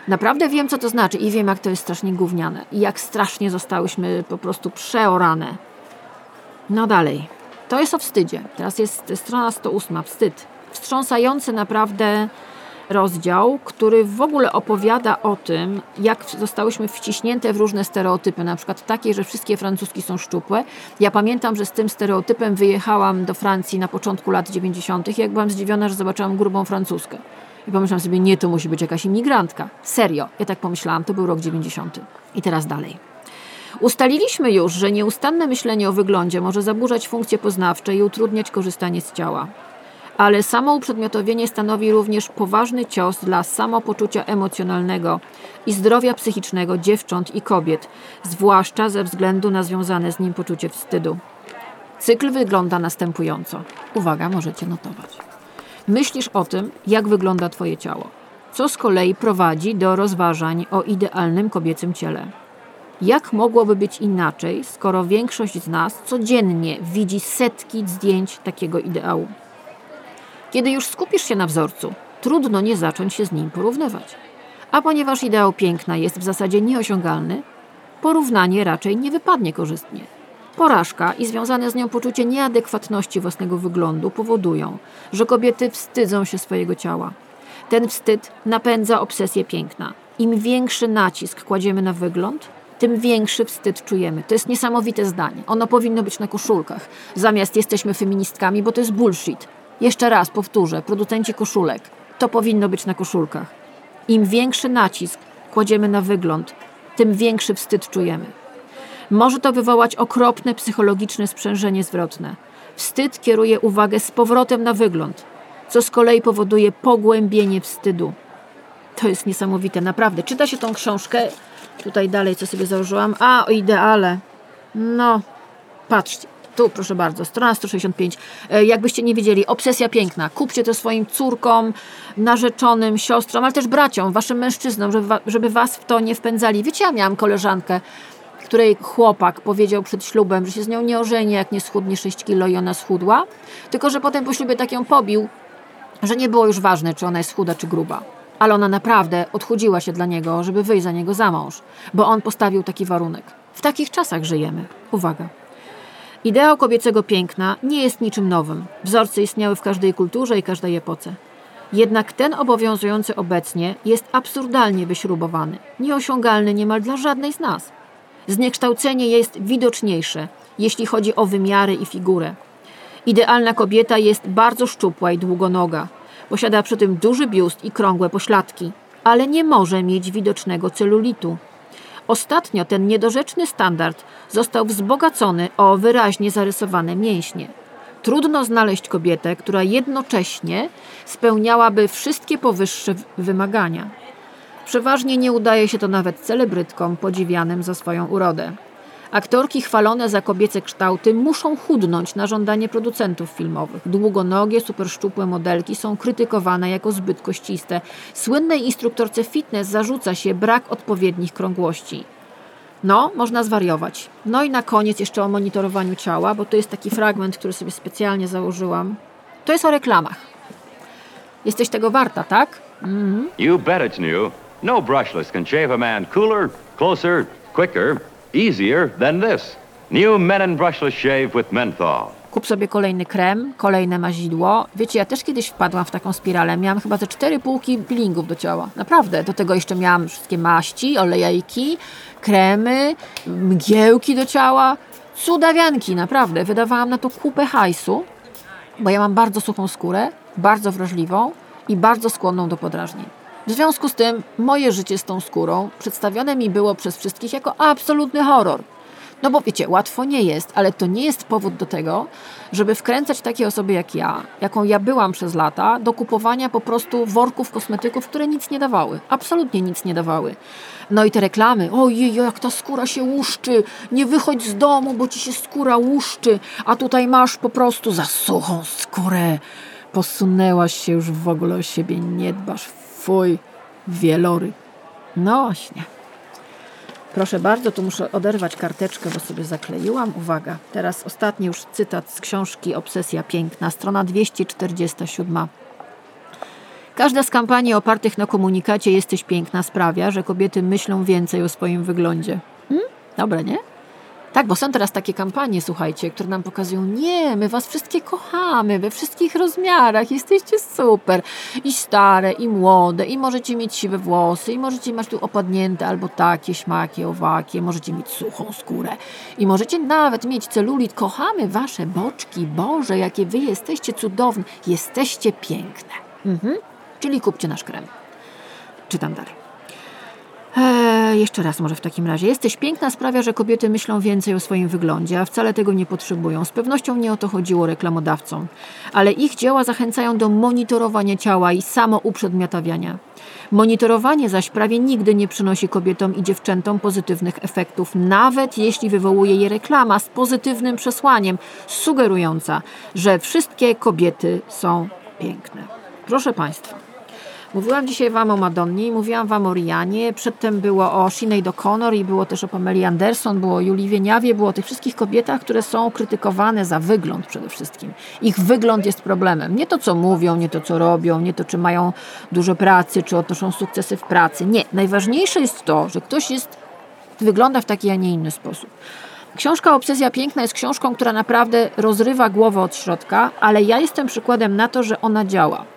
naprawdę wiem, co to znaczy i wiem, jak to jest strasznie gówniane i jak strasznie zostałyśmy po prostu przeorane. No dalej. To jest o wstydzie. Teraz jest strona 108. Wstyd. Wstrząsający naprawdę rozdział, który w ogóle opowiada o tym, jak zostałyśmy wciśnięte w różne stereotypy, na przykład takie, że wszystkie francuski są szczupłe. Ja pamiętam, że z tym stereotypem wyjechałam do Francji na początku lat 90. jak byłam zdziwiona, że zobaczyłam grubą francuskę. I pomyślałam sobie, nie, to musi być jakaś imigrantka. Serio, ja tak pomyślałam, to był rok 90. I teraz dalej. Ustaliliśmy już, że nieustanne myślenie o wyglądzie może zaburzać funkcje poznawcze i utrudniać korzystanie z ciała. Ale samo uprzedmiotowienie stanowi również poważny cios dla samopoczucia emocjonalnego i zdrowia psychicznego dziewcząt i kobiet, zwłaszcza ze względu na związane z nim poczucie wstydu. Cykl wygląda następująco. Uwaga, możecie notować. Myślisz o tym, jak wygląda Twoje ciało, co z kolei prowadzi do rozważań o idealnym kobiecym ciele. Jak mogłoby być inaczej, skoro większość z nas codziennie widzi setki zdjęć takiego ideału? Kiedy już skupisz się na wzorcu, trudno nie zacząć się z nim porównywać. A ponieważ ideał piękna jest w zasadzie nieosiągalny, porównanie raczej nie wypadnie korzystnie. Porażka i związane z nią poczucie nieadekwatności własnego wyglądu powodują, że kobiety wstydzą się swojego ciała. Ten wstyd napędza obsesję piękna. Im większy nacisk kładziemy na wygląd, tym większy wstyd czujemy. To jest niesamowite zdanie. Ono powinno być na koszulkach. Zamiast jesteśmy feministkami, bo to jest bullshit. Jeszcze raz powtórzę, producenci koszulek. To powinno być na koszulkach. Im większy nacisk kładziemy na wygląd, tym większy wstyd czujemy. Może to wywołać okropne psychologiczne sprzężenie zwrotne. Wstyd kieruje uwagę z powrotem na wygląd, co z kolei powoduje pogłębienie wstydu. To jest niesamowite, naprawdę. Czyta się tą książkę Tutaj dalej, co sobie założyłam. A, o ideale. No, patrzcie. Tu, proszę bardzo, strona 165. E, Jakbyście nie wiedzieli, obsesja piękna. Kupcie to swoim córkom, narzeczonym, siostrom, ale też braciom, waszym mężczyznom, żeby, żeby was w to nie wpędzali. Wiecie, ja miałam koleżankę, której chłopak powiedział przed ślubem, że się z nią nie ożeni, jak nie schudnie 6 kilo i ona schudła. Tylko, że potem po ślubie tak ją pobił, że nie było już ważne, czy ona jest chuda, czy gruba. Ale ona naprawdę odchudziła się dla niego, żeby wyjść za niego za mąż, bo on postawił taki warunek. W takich czasach żyjemy. Uwaga. Ideał kobiecego piękna nie jest niczym nowym. Wzorce istniały w każdej kulturze i każdej epoce. Jednak ten obowiązujący obecnie jest absurdalnie wyśrubowany, nieosiągalny niemal dla żadnej z nas. Zniekształcenie jest widoczniejsze, jeśli chodzi o wymiary i figurę. Idealna kobieta jest bardzo szczupła i długonoga. Posiada przy tym duży biust i krągłe pośladki, ale nie może mieć widocznego celulitu. Ostatnio ten niedorzeczny standard został wzbogacony o wyraźnie zarysowane mięśnie. Trudno znaleźć kobietę, która jednocześnie spełniałaby wszystkie powyższe wymagania. Przeważnie nie udaje się to nawet celebrytkom podziwianym za swoją urodę. Aktorki chwalone za kobiece kształty muszą chudnąć na żądanie producentów filmowych. Długonogie, superszczupłe modelki są krytykowane jako zbyt kościste. Słynnej instruktorce fitness zarzuca się brak odpowiednich krągłości. No, można zwariować. No i na koniec jeszcze o monitorowaniu ciała, bo to jest taki fragment, który sobie specjalnie założyłam. To jest o reklamach. Jesteś tego warta, tak? You bet it's new. No brushless can shave a man cooler, closer, quicker, easier than this. New Men in Brushless Shave with Menthol. Kup sobie kolejny krem, kolejne mazidło. Wiecie, ja też kiedyś wpadłam w taką spiralę. Miałam chyba ze cztery półki peelingów do ciała. Naprawdę. Do tego jeszcze miałam wszystkie maści, olejki, kremy, mgiełki do ciała. Cudawianki, naprawdę. Wydawałam na to kupę hajsu, bo ja mam bardzo suchą skórę, bardzo wrażliwą i bardzo skłonną do podrażnień. W związku z tym moje życie z tą skórą przedstawione mi było przez wszystkich jako absolutny horror. No bo wiecie, łatwo nie jest, ale to nie jest powód do tego, żeby wkręcać takie osoby jak ja, jaką ja byłam przez lata, do kupowania po prostu worków kosmetyków, które nic nie dawały. Absolutnie nic nie dawały. No i te reklamy, ojej, jak ta skóra się łuszczy, nie wychodź z domu, bo ci się skóra łuszczy, a tutaj masz po prostu za suchą skórę. Posunęłaś się już w ogóle o siebie, nie dbasz, fuj, wielory. No właśnie. Proszę bardzo, tu muszę oderwać karteczkę, bo sobie zakleiłam. Uwaga, teraz ostatni już cytat z książki Obsesja Piękna, strona 247. Każda z kampanii opartych na komunikacie Jesteś piękna sprawia, że kobiety myślą więcej o swoim wyglądzie. Hmm? Dobre, nie? Tak, bo są teraz takie kampanie, słuchajcie, które nam pokazują, nie, my was wszystkie kochamy, we wszystkich rozmiarach, jesteście super. I stare, i młode, i możecie mieć siwe włosy, i możecie mieć tu opadnięte albo takie, śmakie, owakie, możecie mieć suchą skórę. I możecie nawet mieć celulit. Kochamy wasze boczki, Boże, jakie wy jesteście cudowne. Jesteście piękne. Mhm. Czyli kupcie nasz krem. Czytam dalej. Eee, jeszcze raz może w takim razie. Jesteś piękna sprawia, że kobiety myślą więcej o swoim wyglądzie, a wcale tego nie potrzebują. Z pewnością nie o to chodziło reklamodawcom. Ale ich dzieła zachęcają do monitorowania ciała i samouprzedmiotawiania. Monitorowanie zaś prawie nigdy nie przynosi kobietom i dziewczętom pozytywnych efektów, nawet jeśli wywołuje je reklama z pozytywnym przesłaniem, sugerująca, że wszystkie kobiety są piękne. Proszę Państwa. Mówiłam dzisiaj Wam o Madonnie i mówiłam Wam o Rianie. Przedtem było o Sinead O'Connor i było też o Pameli Anderson, było o Julii Wieniawie, było o tych wszystkich kobietach, które są krytykowane za wygląd przede wszystkim. Ich wygląd jest problemem. Nie to, co mówią, nie to, co robią, nie to, czy mają dużo pracy, czy odnoszą sukcesy w pracy. Nie. Najważniejsze jest to, że ktoś jest, wygląda w taki, a nie inny sposób. Książka Obsesja Piękna jest książką, która naprawdę rozrywa głowę od środka, ale ja jestem przykładem na to, że ona działa.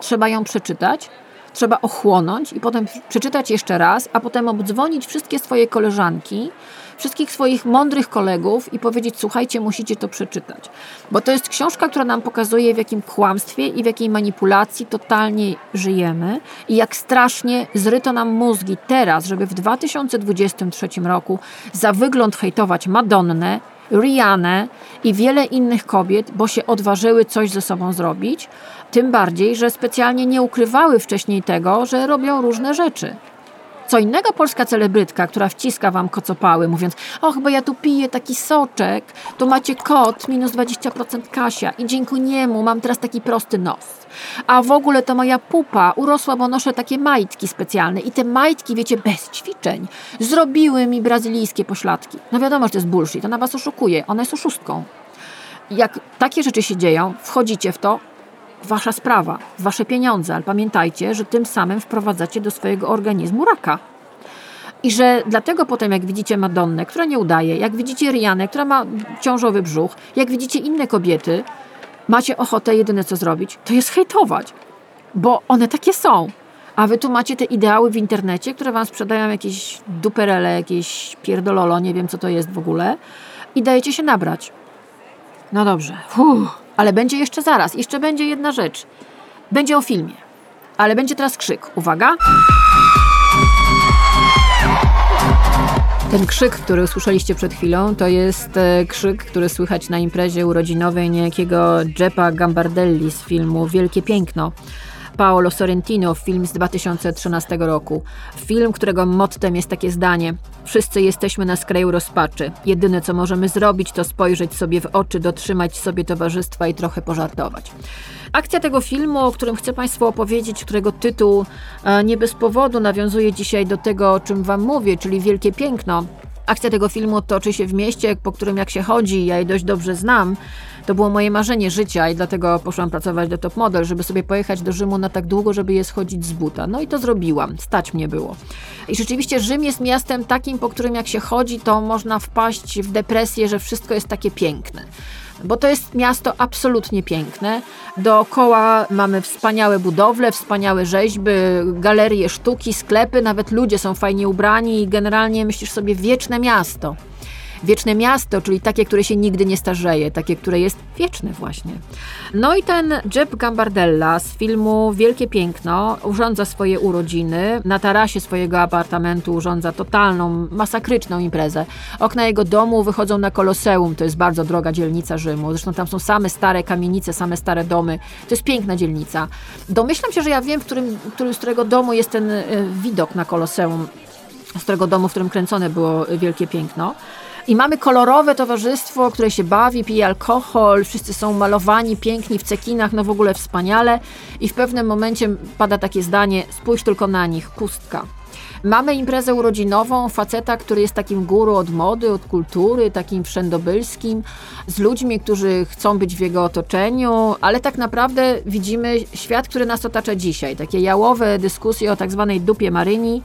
Trzeba ją przeczytać, trzeba ochłonąć i potem przeczytać jeszcze raz, a potem obdzwonić wszystkie swoje koleżanki, wszystkich swoich mądrych kolegów i powiedzieć: Słuchajcie, musicie to przeczytać. Bo to jest książka, która nam pokazuje, w jakim kłamstwie i w jakiej manipulacji totalnie żyjemy i jak strasznie zryto nam mózgi teraz, żeby w 2023 roku za wygląd hejtować Madonnę, Rihanę i wiele innych kobiet, bo się odważyły coś ze sobą zrobić. Tym bardziej, że specjalnie nie ukrywały wcześniej tego, że robią różne rzeczy. Co innego polska celebrytka, która wciska wam kocopały, mówiąc, och, bo ja tu piję taki soczek, to macie kod, minus 20% Kasia i dzięki niemu mam teraz taki prosty nos. A w ogóle to moja pupa urosła, bo noszę takie majtki specjalne i te majtki, wiecie, bez ćwiczeń, zrobiły mi brazylijskie pośladki. No wiadomo, że to jest bullshit, ona was oszukuje, ona jest oszustką. Jak takie rzeczy się dzieją, wchodzicie w to, wasza sprawa, wasze pieniądze, ale pamiętajcie, że tym samym wprowadzacie do swojego organizmu raka. I że dlatego potem, jak widzicie Madonnę, która nie udaje, jak widzicie Rianę, która ma ciążowy brzuch, jak widzicie inne kobiety, macie ochotę jedyne co zrobić, to jest hejtować. Bo one takie są. A wy tu macie te ideały w internecie, które wam sprzedają jakieś duperele, jakieś pierdololo, nie wiem co to jest w ogóle, i dajecie się nabrać. No dobrze. Uff. Ale będzie jeszcze zaraz. Jeszcze będzie jedna rzecz. Będzie o filmie. Ale będzie teraz krzyk. Uwaga. Ten krzyk, który usłyszeliście przed chwilą, to jest e, krzyk, który słychać na imprezie urodzinowej niejakiego Jeppa Gambardelli z filmu Wielkie Piękno. Paolo Sorrentino, film z 2013 roku. Film, którego mottem jest takie zdanie: Wszyscy jesteśmy na skraju rozpaczy. Jedyne co możemy zrobić, to spojrzeć sobie w oczy, dotrzymać sobie towarzystwa i trochę pożartować. Akcja tego filmu, o którym chcę Państwu opowiedzieć, którego tytuł e, nie bez powodu nawiązuje dzisiaj do tego, o czym Wam mówię, czyli Wielkie Piękno. Akcja tego filmu toczy się w mieście, po którym jak się chodzi, ja je dość dobrze znam. To było moje marzenie życia i dlatego poszłam pracować do Top Model, żeby sobie pojechać do Rzymu na tak długo, żeby je schodzić z buta. No i to zrobiłam, stać mnie było. I rzeczywiście Rzym jest miastem takim, po którym jak się chodzi, to można wpaść w depresję, że wszystko jest takie piękne bo to jest miasto absolutnie piękne. Dookoła mamy wspaniałe budowle, wspaniałe rzeźby, galerie sztuki, sklepy, nawet ludzie są fajnie ubrani i generalnie myślisz sobie wieczne miasto. Wieczne miasto, czyli takie, które się nigdy nie starzeje, takie, które jest wieczne właśnie. No i ten Jeb Gambardella z filmu Wielkie Piękno urządza swoje urodziny. Na tarasie swojego apartamentu urządza totalną, masakryczną imprezę. Okna jego domu wychodzą na Koloseum, to jest bardzo droga dzielnica Rzymu. Zresztą tam są same stare kamienice, same stare domy. To jest piękna dzielnica. Domyślam się, że ja wiem, w którym, którym, z którego domu jest ten y, widok na Koloseum, z którego domu, w którym kręcone było Wielkie Piękno. I mamy kolorowe towarzystwo, które się bawi, pije alkohol, wszyscy są malowani, piękni w cekinach, no w ogóle wspaniale. I w pewnym momencie pada takie zdanie: spójrz tylko na nich, pustka. Mamy imprezę urodzinową faceta, który jest takim guru od mody, od kultury, takim wszędobylskim, z ludźmi, którzy chcą być w jego otoczeniu, ale tak naprawdę widzimy świat, który nas otacza dzisiaj. Takie jałowe dyskusje o tak zwanej dupie Maryni,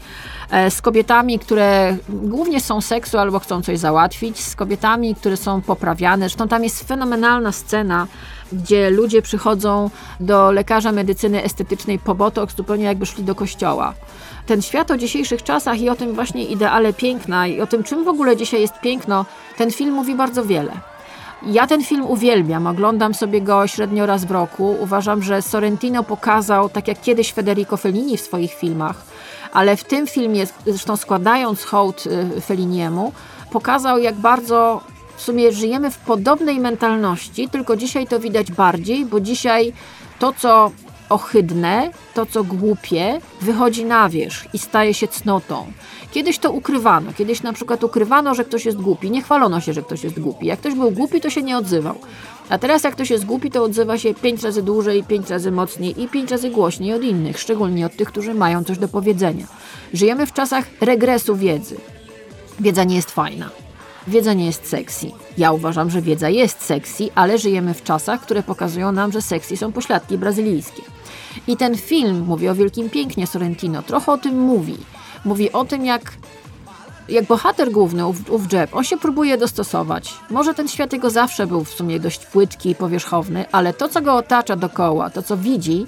e, z kobietami, które głównie są seksu albo chcą coś załatwić, z kobietami, które są poprawiane. Zresztą tam jest fenomenalna scena, gdzie ludzie przychodzą do lekarza medycyny estetycznej po botox, zupełnie jakby szli do kościoła. Ten świat o dzisiejszych czasach i o tym właśnie ideale piękna i o tym, czym w ogóle dzisiaj jest piękno, ten film mówi bardzo wiele. Ja ten film uwielbiam, oglądam sobie go średnio raz w roku. Uważam, że Sorrentino pokazał, tak jak kiedyś Federico Fellini w swoich filmach, ale w tym filmie, zresztą składając hołd y, Felliniemu, pokazał, jak bardzo w sumie żyjemy w podobnej mentalności, tylko dzisiaj to widać bardziej, bo dzisiaj to, co ohydne, to co głupie, wychodzi na wierzch i staje się cnotą. Kiedyś to ukrywano. Kiedyś na przykład ukrywano, że ktoś jest głupi. Nie chwalono się, że ktoś jest głupi. Jak ktoś był głupi, to się nie odzywał. A teraz jak ktoś jest głupi, to odzywa się pięć razy dłużej, pięć razy mocniej i pięć razy głośniej od innych, szczególnie od tych, którzy mają coś do powiedzenia. Żyjemy w czasach regresu wiedzy. Wiedza nie jest fajna. Wiedza nie jest sexy. Ja uważam, że wiedza jest sexy, ale żyjemy w czasach, które pokazują nam, że sexy są pośladki brazylijskie. I ten film mówi o wielkim pięknie Sorrentino, trochę o tym mówi. Mówi o tym, jak, jak bohater główny, ów, ów Jeb, on się próbuje dostosować. Może ten świat jego zawsze był w sumie dość płytki i powierzchowny, ale to, co go otacza dookoła, to, co widzi,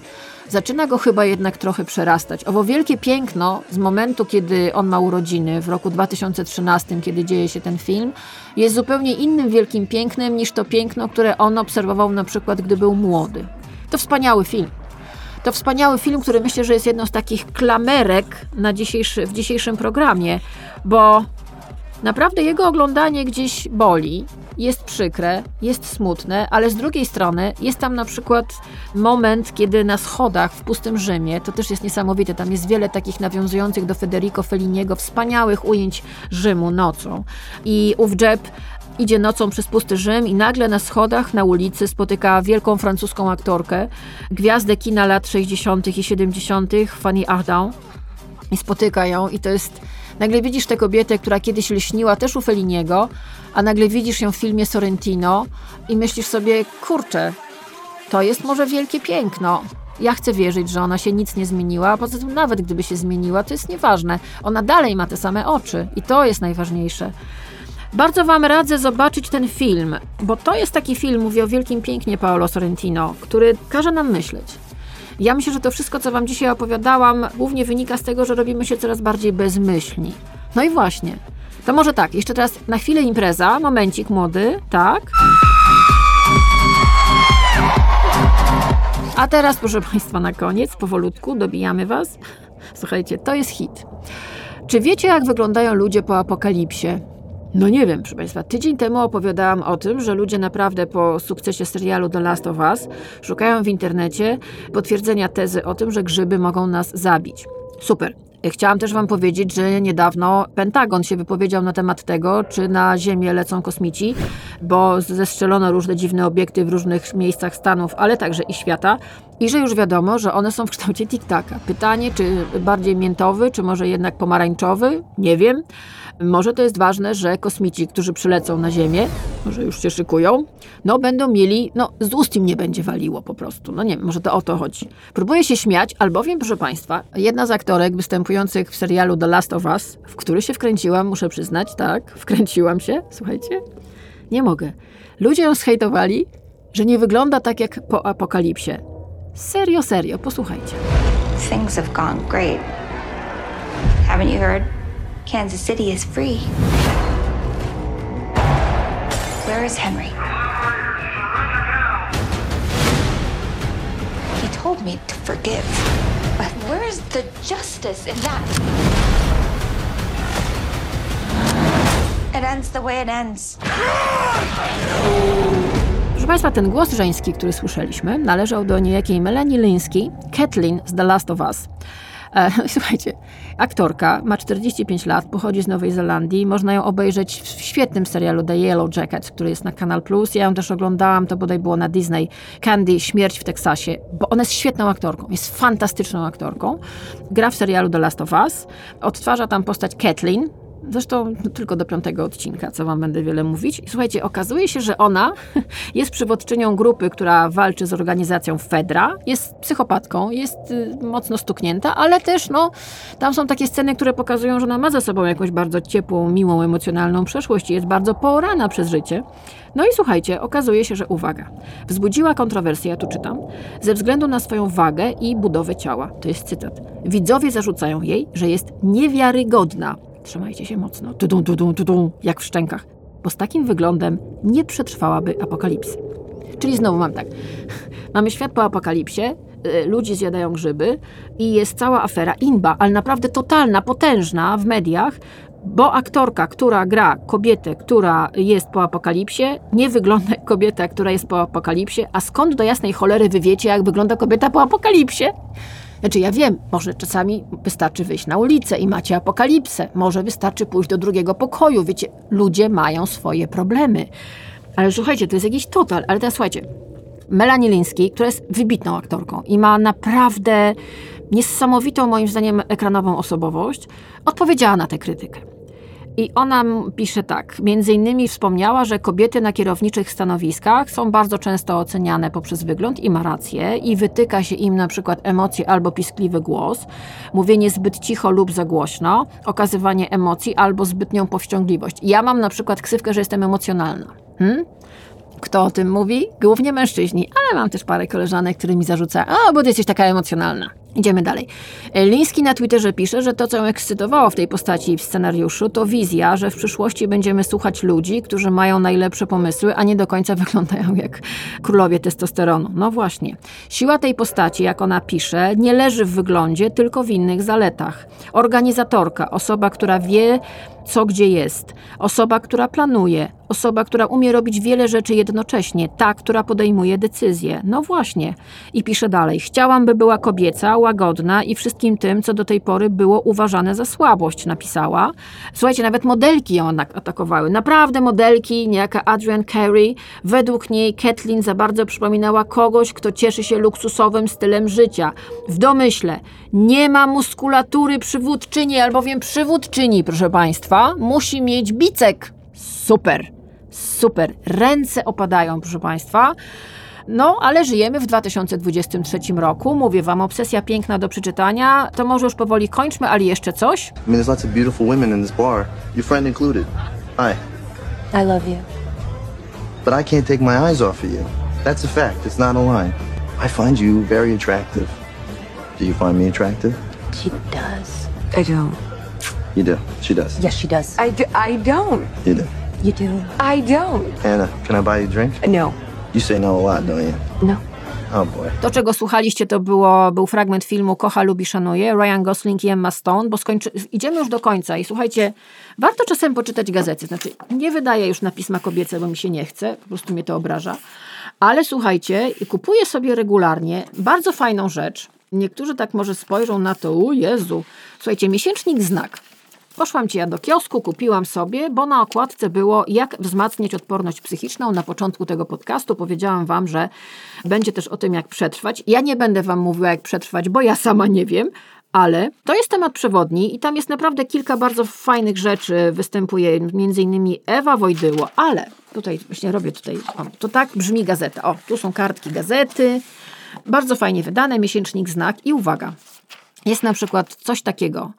zaczyna go chyba jednak trochę przerastać. Owo wielkie piękno z momentu, kiedy on ma urodziny, w roku 2013, kiedy dzieje się ten film, jest zupełnie innym wielkim pięknem niż to piękno, które on obserwował na przykład, gdy był młody. To wspaniały film. To wspaniały film, który myślę, że jest jedną z takich klamerek na dzisiejszy, w dzisiejszym programie, bo naprawdę jego oglądanie gdzieś boli. jest przykre, jest smutne, ale z drugiej strony jest tam na przykład moment, kiedy na schodach w pustym Rzymie, to też jest niesamowite, tam jest wiele takich nawiązujących do Federico Felliniego, wspaniałych ujęć Rzymu nocą. I ów Jeb idzie nocą przez pusty Rzym i nagle na schodach na ulicy spotyka wielką francuską aktorkę, gwiazdę kina lat 60. i 70. Fanny Ardant i spotyka ją i to jest... Nagle widzisz tę kobietę, która kiedyś lśniła też u Felliniego, a nagle widzisz ją w filmie Sorrentino i myślisz sobie, kurczę, to jest może wielkie piękno. Ja chcę wierzyć, że ona się nic nie zmieniła, a poza tym nawet gdyby się zmieniła, to jest nieważne. Ona dalej ma te same oczy i to jest najważniejsze. Bardzo Wam radzę zobaczyć ten film, bo to jest taki film, mówię o wielkim pięknie Paolo Sorrentino, który każe nam myśleć. Ja myślę, że to wszystko, co Wam dzisiaj opowiadałam, głównie wynika z tego, że robimy się coraz bardziej bezmyślni. No i właśnie. To może tak, jeszcze teraz na chwilę impreza, momencik młody, tak? A teraz, proszę Państwa, na koniec, powolutku, dobijamy Was. Słuchajcie, to jest hit. Czy wiecie, jak wyglądają ludzie po apokalipsie? No nie wiem, proszę Państwa. Tydzień temu opowiadałam o tym, że ludzie naprawdę po sukcesie serialu The Last of Us szukają w internecie potwierdzenia tezy o tym, że grzyby mogą nas zabić. Super. Chciałam też Wam powiedzieć, że niedawno Pentagon się wypowiedział na temat tego, czy na Ziemię lecą kosmici, bo zestrzelono różne dziwne obiekty w różnych miejscach Stanów, ale także i świata. I że już wiadomo, że one są w kształcie tiktaka. Pytanie, czy bardziej miętowy, czy może jednak pomarańczowy? Nie wiem. Może to jest ważne, że kosmici, którzy przylecą na Ziemię, może już się szykują, no będą mieli, no z ust im nie będzie waliło po prostu. No nie wiem, może to o to chodzi. Próbuję się śmiać, albowiem, proszę Państwa, jedna z aktorek występujących w serialu The Last of Us, w który się wkręciłam, muszę przyznać, tak, wkręciłam się, słuchajcie, nie mogę. Ludzie ją zhejtowali, że nie wygląda tak jak po apokalipsie. Serio, serio, posłuchajcie. Things have gone great. Haven't you heard? Kansas City is free. Where is Henry? He told me to forgive. But where is the justice in that? It ends the way it ends. Proszę Państwa, ten głos żeński, który słyszeliśmy, należał do niejakiej Melanie Linsky, Kathleen z The Last of Us. E, słuchajcie, aktorka ma 45 lat, pochodzi z Nowej Zelandii. Można ją obejrzeć w świetnym serialu The Yellow Jacket, który jest na Kanal Plus. Ja ją też oglądałam, to bodaj było na Disney. Candy, Śmierć w Teksasie, bo ona jest świetną aktorką, jest fantastyczną aktorką. Gra w serialu The Last of Us. Odtwarza tam postać Kathleen, Zresztą no, tylko do piątego odcinka, co wam będę wiele mówić. Słuchajcie, okazuje się, że ona jest przywódczynią grupy, która walczy z organizacją Fedra. Jest psychopatką, jest y, mocno stuknięta, ale też no, tam są takie sceny, które pokazują, że ona ma za sobą jakąś bardzo ciepłą, miłą, emocjonalną przeszłość i jest bardzo poorana przez życie. No i słuchajcie, okazuje się, że uwaga, wzbudziła kontrowersję, ja tu czytam, ze względu na swoją wagę i budowę ciała. To jest cytat. Widzowie zarzucają jej, że jest niewiarygodna Trzymajcie się mocno. Tudum, tudum, tudum, jak w szczękach. Bo z takim wyglądem nie przetrwałaby apokalipsy. Czyli znowu mam tak. Mamy świat po apokalipsie, y, ludzi zjadają grzyby i jest cała afera inba, ale naprawdę totalna, potężna w mediach, bo aktorka, która gra kobietę, która jest po apokalipsie, nie wygląda jak kobieta, która jest po apokalipsie. A skąd do jasnej cholery wy wiecie, jak wygląda kobieta po apokalipsie? Znaczy ja wiem, może czasami wystarczy wyjść na ulicę i macie apokalipsę. Może wystarczy pójść do drugiego pokoju. Wiecie, ludzie mają swoje problemy. Ale słuchajcie, to jest jakiś total. Ale teraz słuchajcie, Melanie Linsky, która jest wybitną aktorką i ma naprawdę niesamowitą, moim zdaniem, ekranową osobowość, odpowiedziała na tę krytykę. I ona pisze tak, między innymi wspomniała, że kobiety na kierowniczych stanowiskach są bardzo często oceniane poprzez wygląd i ma rację i wytyka się im na przykład emocje albo piskliwy głos, mówienie zbyt cicho lub za głośno, okazywanie emocji albo zbytnią powściągliwość. Ja mam na przykład ksywkę, że jestem emocjonalna. Hmm? Kto o tym mówi? Głównie mężczyźni, ale mam też parę koleżanek, które mi zarzucają, a bo ty jesteś taka emocjonalna. Idziemy dalej. Liński na Twitterze pisze, że to, co ją ekscytowało w tej postaci w scenariuszu, to wizja, że w przyszłości będziemy słuchać ludzi, którzy mają najlepsze pomysły, a nie do końca wyglądają jak królowie testosteronu. No właśnie. Siła tej postaci, jak ona pisze, nie leży w wyglądzie, tylko w innych zaletach. Organizatorka, osoba, która wie, co gdzie jest, osoba, która planuje, osoba, która umie robić wiele rzeczy jednocześnie, ta, która podejmuje decyzje. No właśnie. I pisze dalej: Chciałam, by była kobieca, łagodna i wszystkim tym, co do tej pory było uważane za słabość, napisała. Słuchajcie, nawet modelki ją atak- atakowały. Naprawdę modelki, niejaka Adrian Carey, według niej Kathleen za bardzo przypominała kogoś, kto cieszy się luksusowym stylem życia. W domyśle nie ma muskulatury przywódczyni, albowiem przywódczyni, proszę Państwa, musi mieć bicek. Super, super. Ręce opadają, proszę Państwa. No, ale żyjemy w 2023 roku. Mówię Wam, obsesja piękna do przeczytania. To może już powoli kończmy, ale jeszcze coś? I mean, there's lots of beautiful women in this bar, your friend included. Hi. I love you. But I can't take my eyes off of you. That's a fact, it's not a lie. I find you very attractive. Do you find me attractive? She does. I don't. You do. She does. Yes, she does. I, do, I don't. You do. You do. I don't. Anna, can I buy you a drink? No. You say no a lot, don't you? No. Oh boy. To, czego słuchaliście, to było, był fragment filmu Kocha, lubi, szanuje, Ryan Gosling i Emma Stone, bo skończy, idziemy już do końca i słuchajcie, warto czasem poczytać gazety, znaczy nie wydaję już na pisma kobiece, bo mi się nie chce, po prostu mnie to obraża, ale słuchajcie, kupuję sobie regularnie bardzo fajną rzecz, niektórzy tak może spojrzą na to, o Jezu, słuchajcie, miesięcznik Znak, Poszłam ci ja do kiosku, kupiłam sobie, bo na okładce było jak wzmacniać odporność psychiczną. Na początku tego podcastu powiedziałam wam, że będzie też o tym, jak przetrwać. Ja nie będę wam mówiła, jak przetrwać, bo ja sama nie wiem, ale to jest temat przewodni i tam jest naprawdę kilka bardzo fajnych rzeczy. Występuje między innymi Ewa Wojdyło, ale tutaj właśnie robię tutaj, o, to tak brzmi gazeta. O, tu są kartki gazety, bardzo fajnie wydane, miesięcznik Znak i uwaga, jest na przykład coś takiego.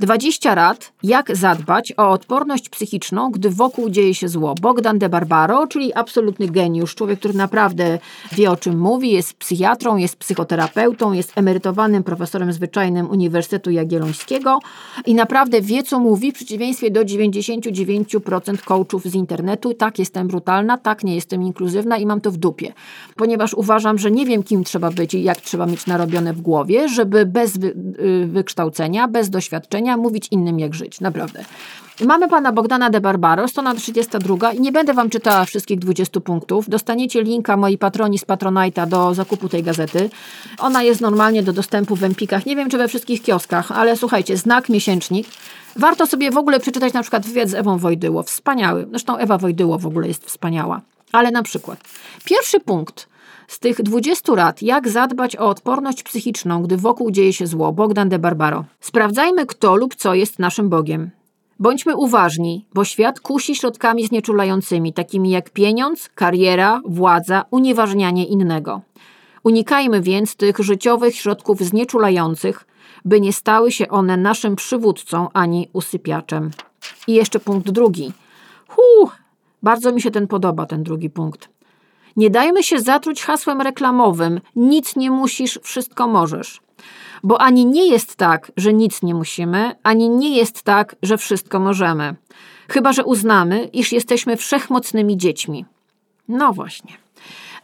20 rad, jak zadbać o odporność psychiczną, gdy wokół dzieje się zło. Bogdan de Barbaro, czyli absolutny geniusz, człowiek, który naprawdę wie o czym mówi, jest psychiatrą, jest psychoterapeutą, jest emerytowanym profesorem zwyczajnym Uniwersytetu Jagiellońskiego i naprawdę wie, co mówi, w przeciwieństwie do 99% coachów z internetu. Tak, jestem brutalna, tak, nie jestem inkluzywna i mam to w dupie, ponieważ uważam, że nie wiem, kim trzeba być i jak trzeba mieć narobione w głowie, żeby bez y, wykształcenia, bez doświadczenia mówić innym, jak żyć. Naprawdę. Mamy pana Bogdana de Barbaro, strona 32 i nie będę wam czytała wszystkich 20 punktów. Dostaniecie linka moi patroni z Patronite'a do zakupu tej gazety. Ona jest normalnie do dostępu w Empikach. Nie wiem, czy we wszystkich kioskach, ale słuchajcie, znak miesięcznik. Warto sobie w ogóle przeczytać na przykład wywiad z Ewą Wojdyło. Wspaniały. Zresztą Ewa Wojdyło w ogóle jest wspaniała. Ale na przykład pierwszy punkt z tych 20 rad, jak zadbać o odporność psychiczną, gdy wokół dzieje się zło, Bogdan de Barbaro. Sprawdzajmy, kto lub co jest naszym Bogiem. Bądźmy uważni, bo świat kusi środkami znieczulającymi, takimi jak pieniądz, kariera, władza, unieważnianie innego. Unikajmy więc tych życiowych środków znieczulających, by nie stały się one naszym przywódcą ani usypiaczem. I jeszcze punkt drugi. Hu, bardzo mi się ten podoba, ten drugi punkt. Nie dajmy się zatruć hasłem reklamowym: nic nie musisz, wszystko możesz. Bo ani nie jest tak, że nic nie musimy, ani nie jest tak, że wszystko możemy. Chyba, że uznamy, iż jesteśmy wszechmocnymi dziećmi. No właśnie.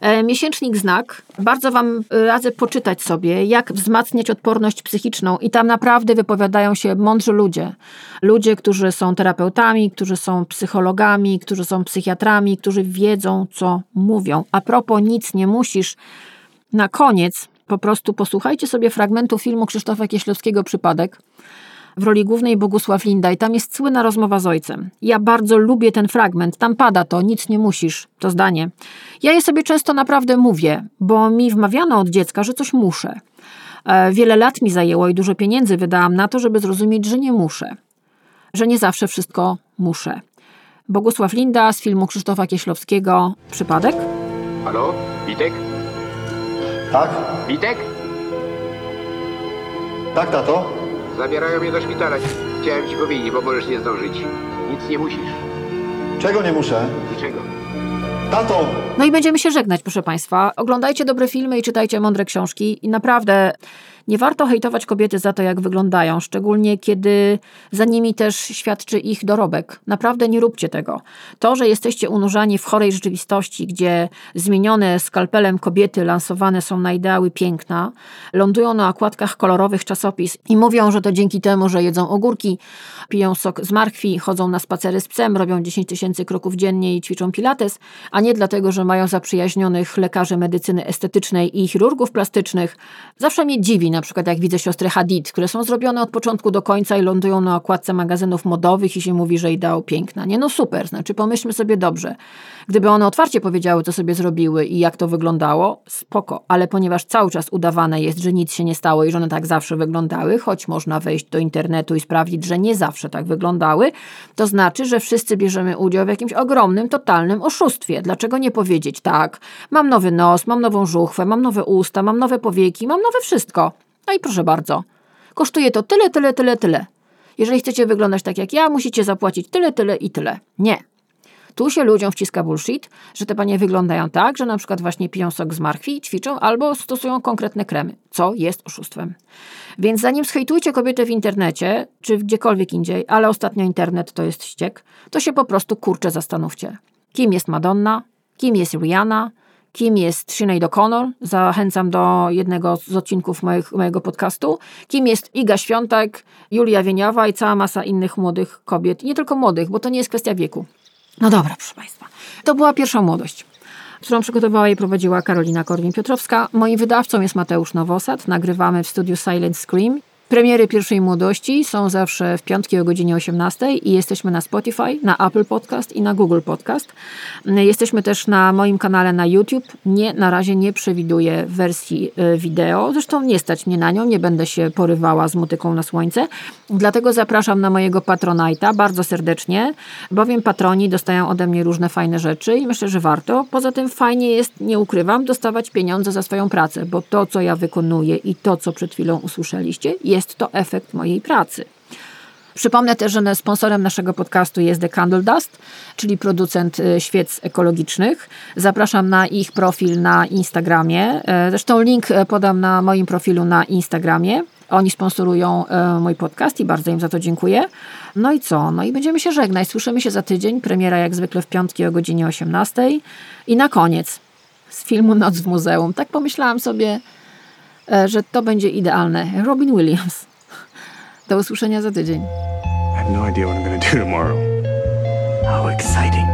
E, Miesięcznik Znak. Bardzo Wam radzę poczytać sobie, jak wzmacniać odporność psychiczną, i tam naprawdę wypowiadają się mądrzy ludzie. Ludzie, którzy są terapeutami, którzy są psychologami, którzy są psychiatrami, którzy wiedzą, co mówią. A propos, nic nie musisz. Na koniec po prostu posłuchajcie sobie fragmentu filmu Krzysztofa Kieślowskiego Przypadek w roli głównej Bogusław Linda i tam jest słynna rozmowa z ojcem. Ja bardzo lubię ten fragment, tam pada to, nic nie musisz, to zdanie. Ja je sobie często naprawdę mówię, bo mi wmawiano od dziecka, że coś muszę. E, Wiele lat mi zajęło i dużo pieniędzy wydałam na to, żeby zrozumieć, że nie muszę. Że nie zawsze wszystko muszę. Bogusław Linda z filmu Krzysztofa Kieślowskiego Przypadek. Halo? Witek? Tak? Witek? Tak, tato? Zabierają mnie do szpitala. Chciałem ci powiedzieć, bo możesz nie zdążyć. Nic nie musisz. Czego nie muszę? Niczego. Tato! No i będziemy się żegnać, proszę Państwa. Oglądajcie dobre filmy i czytajcie mądre książki. I naprawdę Nie warto hejtować kobiety za to, jak wyglądają, szczególnie kiedy za nimi też świadczy ich dorobek. Naprawdę nie róbcie tego. To, że jesteście unurzani w chorej rzeczywistości, gdzie zmienione skalpelem kobiety lansowane są na ideały piękna, lądują na okładkach kolorowych czasopis i mówią, że to dzięki temu, że jedzą ogórki, piją sok z marchwi, chodzą na spacery z psem, robią 10 tysięcy kroków dziennie i ćwiczą pilates, a nie dlatego, że mają zaprzyjaźnionych lekarzy medycyny estetycznej i chirurgów plastycznych. Zawsze mnie dziwi, na przykład jak widzę siostry Hadid, które są zrobione od początku do końca i lądują na okładce magazynów modowych i się mówi, że ideał piękna. Nie no super, znaczy pomyślmy sobie dobrze. Gdyby one otwarcie powiedziały, co sobie zrobiły i jak to wyglądało, spoko, ale ponieważ cały czas udawane jest, że nic się nie stało i że one tak zawsze wyglądały, choć można wejść do internetu i sprawdzić, że nie zawsze tak wyglądały, to znaczy, że wszyscy bierzemy udział w jakimś ogromnym, totalnym oszustwie. Dlaczego nie powiedzieć tak? Mam nowy nos, mam nową żuchwę, mam nowe usta, mam nowe powieki, mam nowe wszystko. No i proszę bardzo. Kosztuje to tyle, tyle, tyle, tyle. Jeżeli chcecie wyglądać tak jak ja, musicie zapłacić tyle, tyle i tyle. Nie. Tu się ludziom wciska bullshit, że te panie wyglądają tak, że na przykład właśnie piją sok z marchwi, ćwiczą albo stosują konkretne kremy, co jest oszustwem. Więc zanim schejtujcie kobiety w internecie, czy gdziekolwiek indziej, ale ostatnio internet to jest ściek, to się po prostu kurczę zastanówcie. Kim jest Madonna? Kim jest Rihanna? Kim jest Sinead O'Connor? Zachęcam do jednego z odcinków moich, mojego podcastu. Kim jest Iga Świątek, Julia Wieniawa i cała masa innych młodych kobiet. Nie tylko młodych, bo to nie jest kwestia wieku. No dobra, proszę Państwa. To była pierwsza młodość, którą przygotowała i prowadziła Karolina Korwin-Piotrowska. Moim wydawcą jest Mateusz Nowosad. Nagrywamy w studiu Silent Scream. Premiery pierwszej młodości są zawsze w piątki o godzinie 18 i jesteśmy na Spotify, na Apple Podcast i na Google Podcast. Jesteśmy też na moim kanale na YouTube. Nie, na razie nie przewiduję wersji y, wideo, zresztą nie stać mnie na nią, nie będę się porywała z motyką na słońce. Dlatego zapraszam na mojego Patronite'a bardzo serdecznie, bowiem patroni dostają ode mnie różne fajne rzeczy i myślę, że warto. Poza tym fajnie jest, nie ukrywam, dostawać pieniądze za swoją pracę, bo to, co ja wykonuję i to, co przed chwilą usłyszeliście, jest to efekt mojej pracy. Przypomnę też, że sponsorem naszego podcastu jest The Candle Dust, czyli producent y, świec ekologicznych. Zapraszam na ich profil na Instagramie. E, Zresztą link e, podam na moim profilu na Instagramie. Oni sponsorują e, mój podcast i bardzo im za to dziękuję. No i co? No i będziemy się żegnać. Słyszymy się za tydzień. Premiera jak zwykle w piątki o godzinie 18. I na koniec z filmu Noc w Muzeum. Tak pomyślałam sobie, że to będzie idealne. Robin Williams. Do usłyszenia za tydzień. I have no idea what I'm to do tomorrow. How exciting.